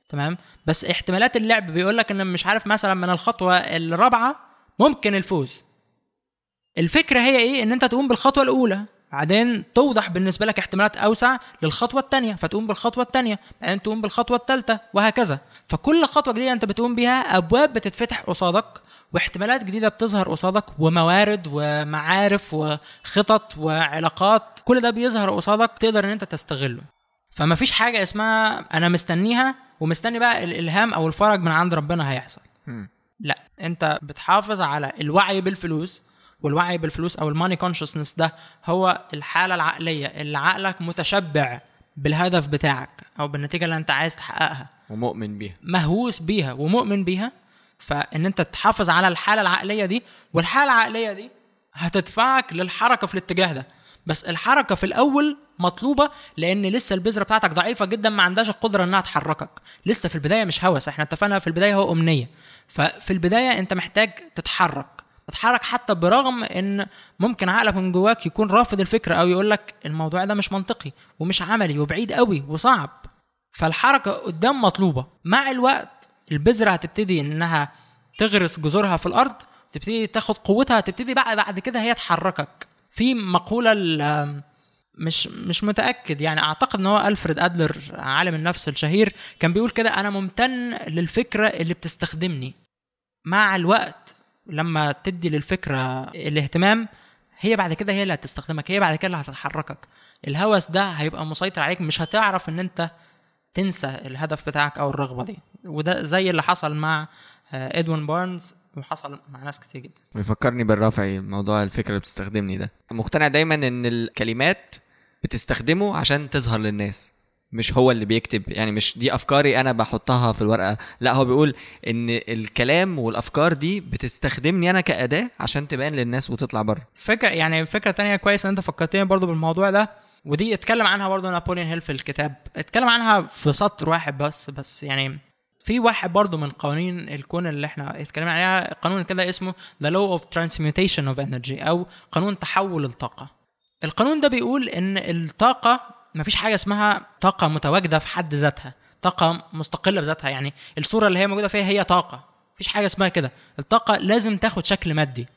تمام؟ بس احتمالات اللعب بيقول لك إن مش عارف مثلا من الخطوة الرابعة ممكن الفوز. الفكرة هي إيه؟ إن أنت تقوم بالخطوة الأولى. بعدين توضح بالنسبة لك احتمالات أوسع للخطوة الثانية فتقوم بالخطوة الثانية بعدين تقوم بالخطوة الثالثه وهكذا. فكل خطوة جديدة أنت بتقوم بيها أبواب بتتفتح قصادك واحتمالات جديدة بتظهر قصادك وموارد ومعارف وخطط وعلاقات. كل ده بيظهر قصادك تقدر إن أنت تستغله. فما فيش حاجة اسمها أنا مستنيها ومستني بقى الإلهام أو الفرج من عند ربنا هيحصل. مم. لا أنت بتحافظ على الوعي بالفلوس والوعي بالفلوس أو الماني كونشسنس ده هو الحالة العقلية اللي عقلك متشبع بالهدف بتاعك أو بالنتيجة اللي أنت عايز تحققها. ومؤمن بيها. مهووس بيها ومؤمن بيها. فإن أنت تحافظ على الحالة العقلية دي والحالة العقلية دي هتدفعك للحركة في الاتجاه ده. بس الحركة في الأول مطلوبة لأن لسه البذرة بتاعتك ضعيفة جدا ما عندهاش القدرة إنها تحركك. لسه في البداية مش هوس إحنا اتفقنا في البداية هو أمنية. ففي البداية أنت محتاج تتحرك. تتحرك حتى برغم إن ممكن عقلك من جواك يكون رافض الفكرة أو يقول لك الموضوع ده مش منطقي ومش عملي وبعيد قوي وصعب. فالحركة قدام مطلوبة. مع الوقت البذرة هتبتدي إنها تغرس جذورها في الأرض تبتدي تاخد قوتها تبتدي بقى بعد كده هي تحركك. في مقولة مش مش متأكد. يعني أعتقد إن هو ألفريد أدلر عالم النفس الشهير كان بيقول كده أنا ممتن للفكرة اللي بتستخدمني. مع الوقت لما تدي للفكرة الاهتمام هي بعد كده هي اللي هتستخدمك هي بعد كده اللي هتتحركك. الهوس ده هيبقى مسيطر عليك مش هتعرف إن أنت تنسى الهدف بتاعك أو الرغبة دي. وده زي اللي حصل مع ادوين بارنز وحصل مع ناس كتير جدا. بيفكرني بالرافعي موضوع الفكرة اللي بتستخدمني ده. مقتنع دايما إن الكلمات بتستخدمه عشان تظهر للناس مش هو اللي بيكتب. يعني مش دي أفكاري أنا بحطها في الورقة. لا هو بيقول إن الكلام والأفكار دي بتستخدمني أنا كأداة عشان تبان للناس وتطلع بره. فكرة يعني فكرة تانية كويس إن أنت فكرتني برضو بالموضوع ده ودي اتكلم عنها برضو نابوليون هيل في الكتاب. اتكلم عنها في سطر واحد بس بس يعني في واحد برضو من قوانين الكون اللي إحنا اتكلمنا عليها قانون كده اسمه The Law of Transmutation of Energy أو قانون تحول الطاقة. القانون ده بيقول إن الطاقة مفيش حاجة اسمها طاقة متواجدة في حد ذاتها طاقة مستقلة بذاتها. يعني الصورة اللي هي موجودة فيها هي طاقة مفيش حاجة اسمها كده. الطاقة لازم تاخد شكل مادي.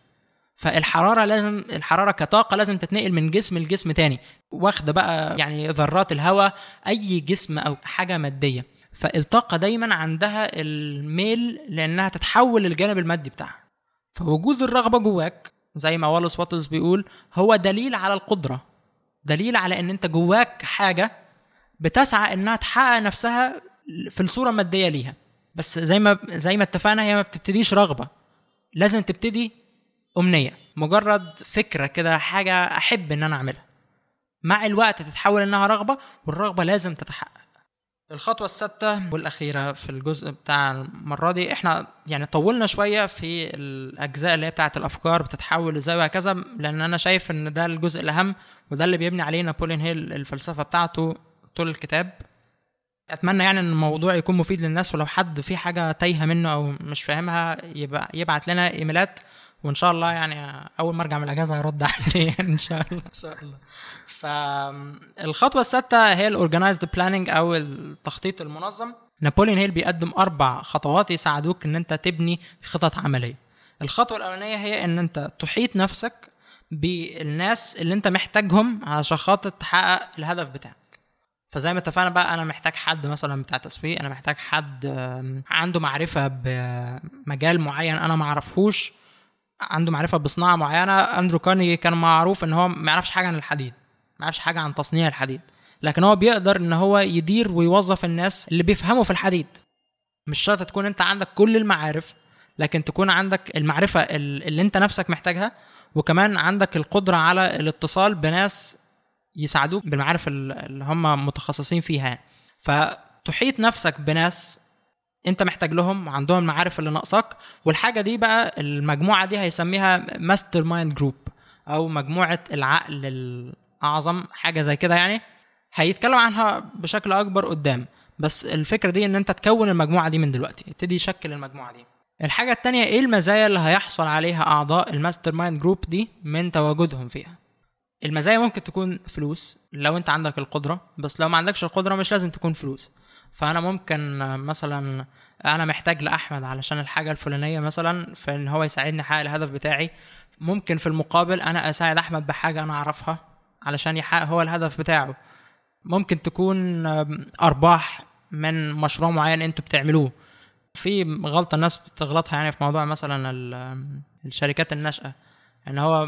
فالحرارة لازم الحرارة كطاقة لازم تتنقل من جسم لجسم تاني واخدة بقى يعني ذرات الهواء أي جسم أو حاجة مادية. فالطاقة دايما عندها الميل لأنها تتحول للجانب المادي بتاعها. فوجود الرغبة جواك زي ما والس واتلز بيقول هو دليل على القدرة. دليل على إن أنت جواك حاجة بتسعى إنها تحقق نفسها في الصورة المادية ليها. بس زي ما زي ما اتفقنا هي ما بتبتديش رغبة. لازم تبتدي أمنية. مجرد فكرة كده حاجة أحب إن أنا أعملها. مع الوقت تتحول إنها رغبة والرغبة لازم تتحقق. الخطوة السادسة والأخيرة في الجزء بتاع المرة دي إحنا يعني طولنا شوية في الأجزاء اللي هي بتاعة الأفكار بتتحول إزاي وهكذا لأن أنا شايف إن ده الجزء الأهم وده اللي بيبني عليه نابوليون هيل الفلسفة بتاعته طول الكتاب. أتمنى يعني إن الموضوع يكون مفيد للناس ولو حد في حاجة تايهة منه أو مش فاهمها يبقى يبعت لنا إيميلات وإن شاء الله يعني أول ما أرجع من الأجازة هرد (laughs) عليه إن شاء الله. إن شاء الله. فالخطوه السادسه هي ال organized planning أو التخطيط المنظم. نابوليون هيل بيقدم أربع خطوات يساعدوك إن أنت تبني خطط عملية. الخطوة الأولانية هي إن أنت تحيط نفسك بالناس اللي أنت محتاجهم علشان خاطر تحقق الهدف بتاعك. فزي ما اتفقنا بقى أنا محتاج حد مثلا بتاع تسويق أنا محتاج حد عنده معرفة بمجال معين أنا ما اعرفوش عنده معرفة بصناعة معينة أندرو كارنيجي كان معروف إن هو ما يعرفش حاجة عن الحديد ما يعرفش حاجة عن تصنيع الحديد لكن هو بيقدر إن هو يدير ويوظف الناس اللي بيفهموا في الحديد. مش شرط تكون أنت عندك كل المعارف لكن تكون عندك المعرفة اللي أنت نفسك محتاجها وكمان عندك القدرة على الاتصال بناس يساعدوك بالمعارف اللي هم متخصصين فيها. فتحيط نفسك بناس انت محتاج لهم وعندهم المعارف اللي ناقصاك. والحاجة دي بقى المجموعة دي هيسميها master mind group أو مجموعة العقل الأعظم حاجة زي كده يعني. هيتكلم عنها بشكل أكبر قدام. بس الفكرة دي إن أنت تكون المجموعة دي من دلوقتي. ابتدي شكل المجموعة دي. الحاجة التانية إيه المزايا اللي هيحصل عليها أعضاء ال master mind group دي من تواجدهم فيها؟ المزايا ممكن تكون فلوس لو أنت عندك القدرة. بس لو ما عندكش القدرة مش لازم تكون فلوس. فأنا ممكن مثلا أنا محتاج لأحمد علشان الحاجة الفلانية مثلا في إن هو يساعدني أحقق الهدف بتاعي. ممكن في المقابل أنا أساعد أحمد بحاجة أنا أعرفها علشان يحقق هو الهدف بتاعه. ممكن تكون أرباح من مشروع معين أنتوا بتعملوه. في غلطة الناس بتغلطها يعني في موضوع مثلا الشركات الناشئة. إن هو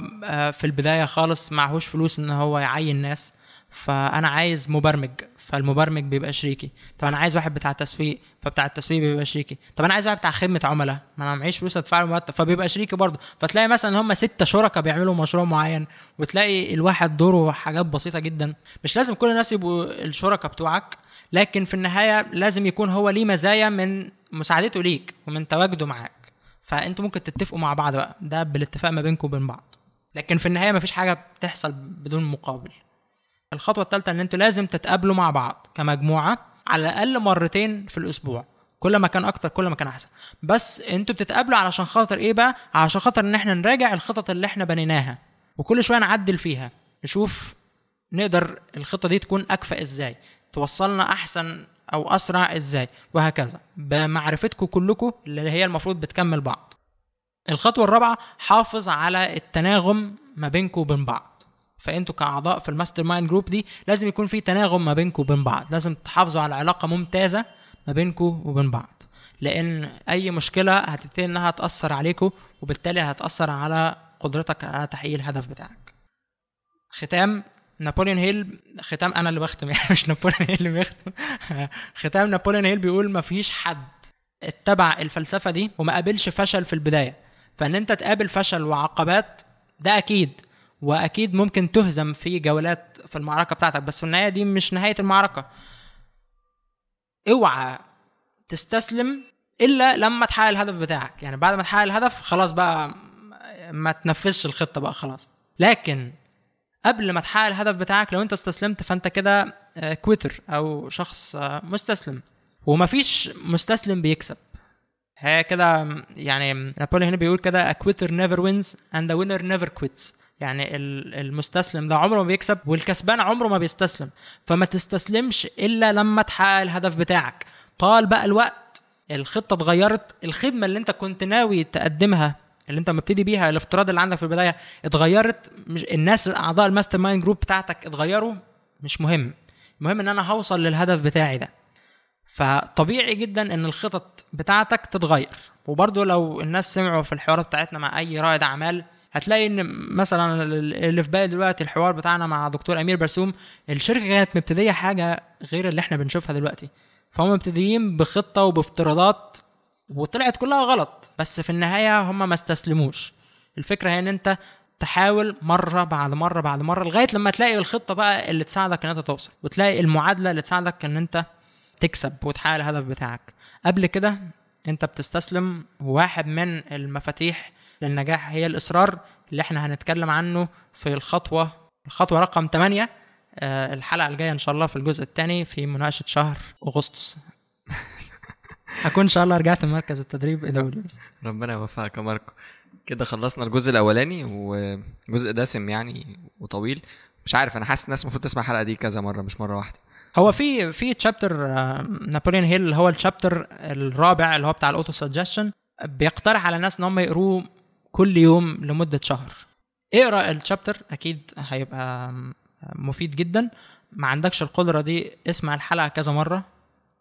في البداية خالص معهوش فلوس إن هو يعين ناس. فأنا عايز مبرمج فالمبرمج بيبقى شريكي. طب أنا عايز واحد بتاع تسويق فبتاع التسويق بيبقى شريكي. طب أنا عايز واحد بتاع خدمة عملاء ما أنا معيش فلوس أدفع له مرتب فبيبقى شريكي برضه. فتلاقي مثلا هم ستة شركاء بيعملوا مشروع معين وتلاقي الواحد دوره حاجات بسيطة جدا. مش لازم كل الناس يبقوا الشركاء بتوعك لكن في النهاية لازم يكون هو ليه مزايا من مساعدته ليك ومن تواجده معاك. فأنتوا ممكن تتفقوا مع بعض بقى. ده بالاتفاق ما بينكم وبين بعض. لكن في النهاية مفيش حاجة بتحصل بدون مقابل. الخطوة الثالثه إن أنتوا لازم تتقابلوا مع بعض كمجموعة على الأقل مرتين في الأسبوع كل ما كان أكتر كل ما كان أحسن. بس أنتوا بتتقابلوا علشان خاطر إيه بقى؟ علشان خاطر إن إحنا نراجع الخطط اللي إحنا بنيناها وكل شوية نعدل فيها نشوف نقدر الخطة دي تكون أكفأ إزاي توصلنا أحسن أو أسرع إزاي وهكذا. بمعرفتكم كلكم اللي هي المفروض بتكمل بعض. الخطوة الرابعة حافظ على التناغم ما بينكم وبين بعض. فانتوا كاعضاء في ال master mind group دي لازم يكون في تناغم ما بينكم وبين بعض. لازم تحافظوا على علاقة ممتازة ما بينكم وبين بعض. لأن أي مشكلة هتبتدي إنها تاثر عليكم وبالتالي هتأثر على قدرتك على تحقيق الهدف بتاعك. ختام نابوليون هيل ختام أنا اللي بختم (laughs) يعني مش نابوليون هيل اللي بيختم. (laughs) ختام نابوليون هيل بيقول ما فيش حد اتبع الفلسفة دي وما قابلش فشل في البداية. فإن أنت تقابل فشل وعقبات ده أكيد. وأكيد ممكن تهزم في جولات في المعركة بتاعتك بس في النهاية دي مش نهاية المعركة. اوعى تستسلم إلا لما تحقق الهدف بتاعك. يعني بعد ما تحقق الهدف خلاص بقى ما تنفذش الخطة بقى خلاص. لكن قبل ما تحقق الهدف بتاعك لو انت استسلمت فانت كده كويتر أو شخص مستسلم. ومفيش مستسلم بيكسب. هي كده يعني نابوليون هنا بيقول كده a quitter never wins and a winner never quits. يعني ال- المستسلم ده عمره ما بيكسب والكسبان عمره ما بيستسلم. فما تستسلمش إلا لما تحقق الهدف بتاعك. طال بقى الوقت الخطة اتغيرت الخدمة اللي انت كنت ناوي تقدمها اللي انت مبتدي بيها الافتراض اللي عندك في البداية اتغيرت مش الناس أعضاء ال master mind group بتاعتك اتغيروا مش مهم. المهم إن أنا هوصل للهدف بتاعي ده. فطبيعي جدا إن الخطط بتاعتك تتغير. وبرضه لو الناس سمعوا في الحوارات بتاعتنا مع أي رائد أعمال هتلاقي إن مثلا اللي في بالي دلوقتي الحوار بتاعنا مع دكتور أمير برسوم الشركة كانت مبتديه حاجة غير اللي إحنا بنشوفها دلوقتي. فهم مبتدئين بخطة وبافتراضات وطلعت كلها غلط بس في النهاية هم ما استسلموش. الفكرة هي إن أنت تحاول مرة بعد مرة بعد مرة لغاية لما تلاقي الخطة بقى اللي تساعدك إن أنت توصل وتلاقي المعادلة اللي تساعدك إن أنت تكسب وتحقق الهدف بتاعك. قبل كده أنت بتستسلم واحد من المفاتيح للنجاح هي الإصرار اللي إحنا هنتكلم عنه في الخطوة الخطوة رقم 8 آه، الحلقة الجاية إن شاء الله في الجزء الثاني في مناقشة شهر أغسطس. (laughs) هكون إن شاء الله رجعت مركز التدريب الدولي بس ربنا يوفقك يا ماركو. كده خلصنا الجزء الأولاني وجزء دسم يعني وطويل. مش عارف أنا حاسس الناس المفروض تسمع الحلقة دي كذا مرة مش مرة واحدة. هو في في chapter نابوليون هيل اللي هو ال chapter الرابع اللي هو بتاع ال auto suggestion بيقترح على الناس إن هم يقروه كل يوم لمدة شهر. اقرأ الشابتر أكيد هيبقى مفيد جدا. ما عندكش القدرة دي اسمع الحلقة كذا مرة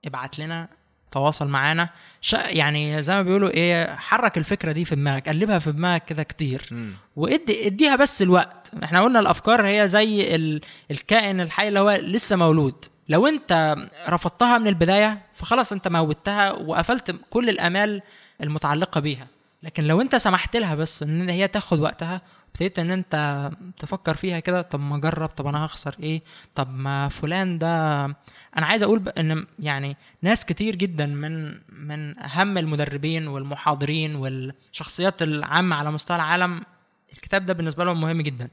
ابعت لنا تواصل معانا. يعني زي ما بيقولوا إيه حرك الفكرة دي في دماغك قلبها في دماغك كده كتير. وادي اديها بس الوقت. إحنا قلنا الأفكار هي زي ال... الكائن الحي اللي هو لسه مولود. لو انت رفضتها من البداية فخلاص انت موتها وقفلت كل الآمال المتعلقة بيها. لكن لو انت سمحت لها بس ان هي تاخد وقتها ابتديت ان انت تفكر فيها كده طب ما اجرب طب أنا هخسر إيه؟ طب ما فلان ده أنا عايز أقول ان يعني ناس كتير جدا من من أهم المدربين والمحاضرين والشخصيات العامة على مستوى العالم الكتاب ده بالنسبة لهم مهم جدا.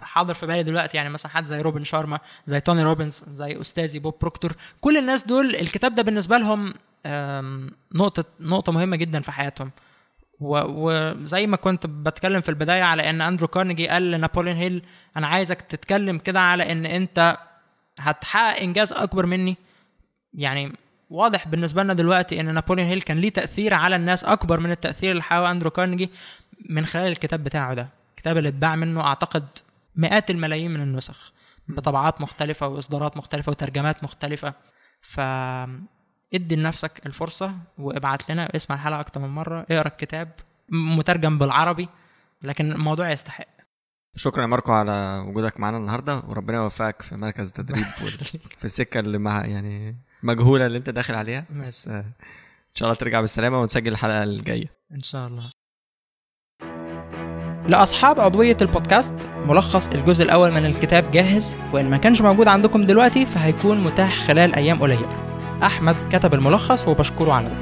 حاضر في بالي دلوقتي يعني مثلا حد زي روبن شارما زي توني روبنز زي أستاذي بوب بروكتر كل الناس دول الكتاب ده بالنسبة لهم آم، نقطة نقطة مهمة جدا في حياتهم. وزي ما كنت بتكلم في البداية على إن أندرو كارنيجي قال لنابوليون هيل أنا عايزك تتكلم كده على إن أنت هتحقق إنجاز أكبر مني. يعني واضح بالنسبة لنا دلوقتي إن نابوليون هيل كان ليه تأثير على الناس أكبر من التأثير اللي حققه أندرو كارنيجي من خلال الكتاب بتاعه ده. الكتاب اللي اتباع منه أعتقد مئات الملايين من النسخ بطبعات مختلفة وإصدارات مختلفة وترجمات مختلفة. ف ادي لنفسك الفرصة وابعت لنا اسمع الحلقة أكتر من مرة. اقرأ الكتاب مترجم بالعربي لكن الموضوع يستحق. شكرا يا ماركو على وجودك معانا النهارده وربنا يوفقك في مركز التدريب (laughs) في السكة اللي مع يعني مجهولة اللي انت داخل عليها. بس آه، إن شاء الله ترجع بالسلامة ونسجل الحلقة الجاية. إن شاء الله. لأصحاب عضوية البودكاست ملخص الجزء الأول من الكتاب جاهز وإن ما كانش موجود عندكم دلوقتي فهيكون متاح خلال أيام قليلة. أحمد كتب الملخص وبشكره على ده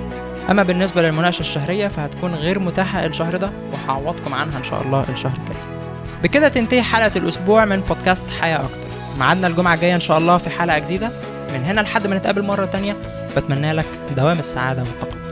أما بالنسبة للمناقشة الشهرية فهتكون غير متاحة الشهر ده وهعوضكم عنها إن شاء الله الشهر الجاي. بكده تنتهي حلقة الأسبوع من بودكاست حياة أكتر. ميعادنا الجمعة الجاية إن شاء الله في حلقة جديدة. من هنا لحد ما نتقابل مرة تانية بتمنى لك دوام السعادة والتقدم.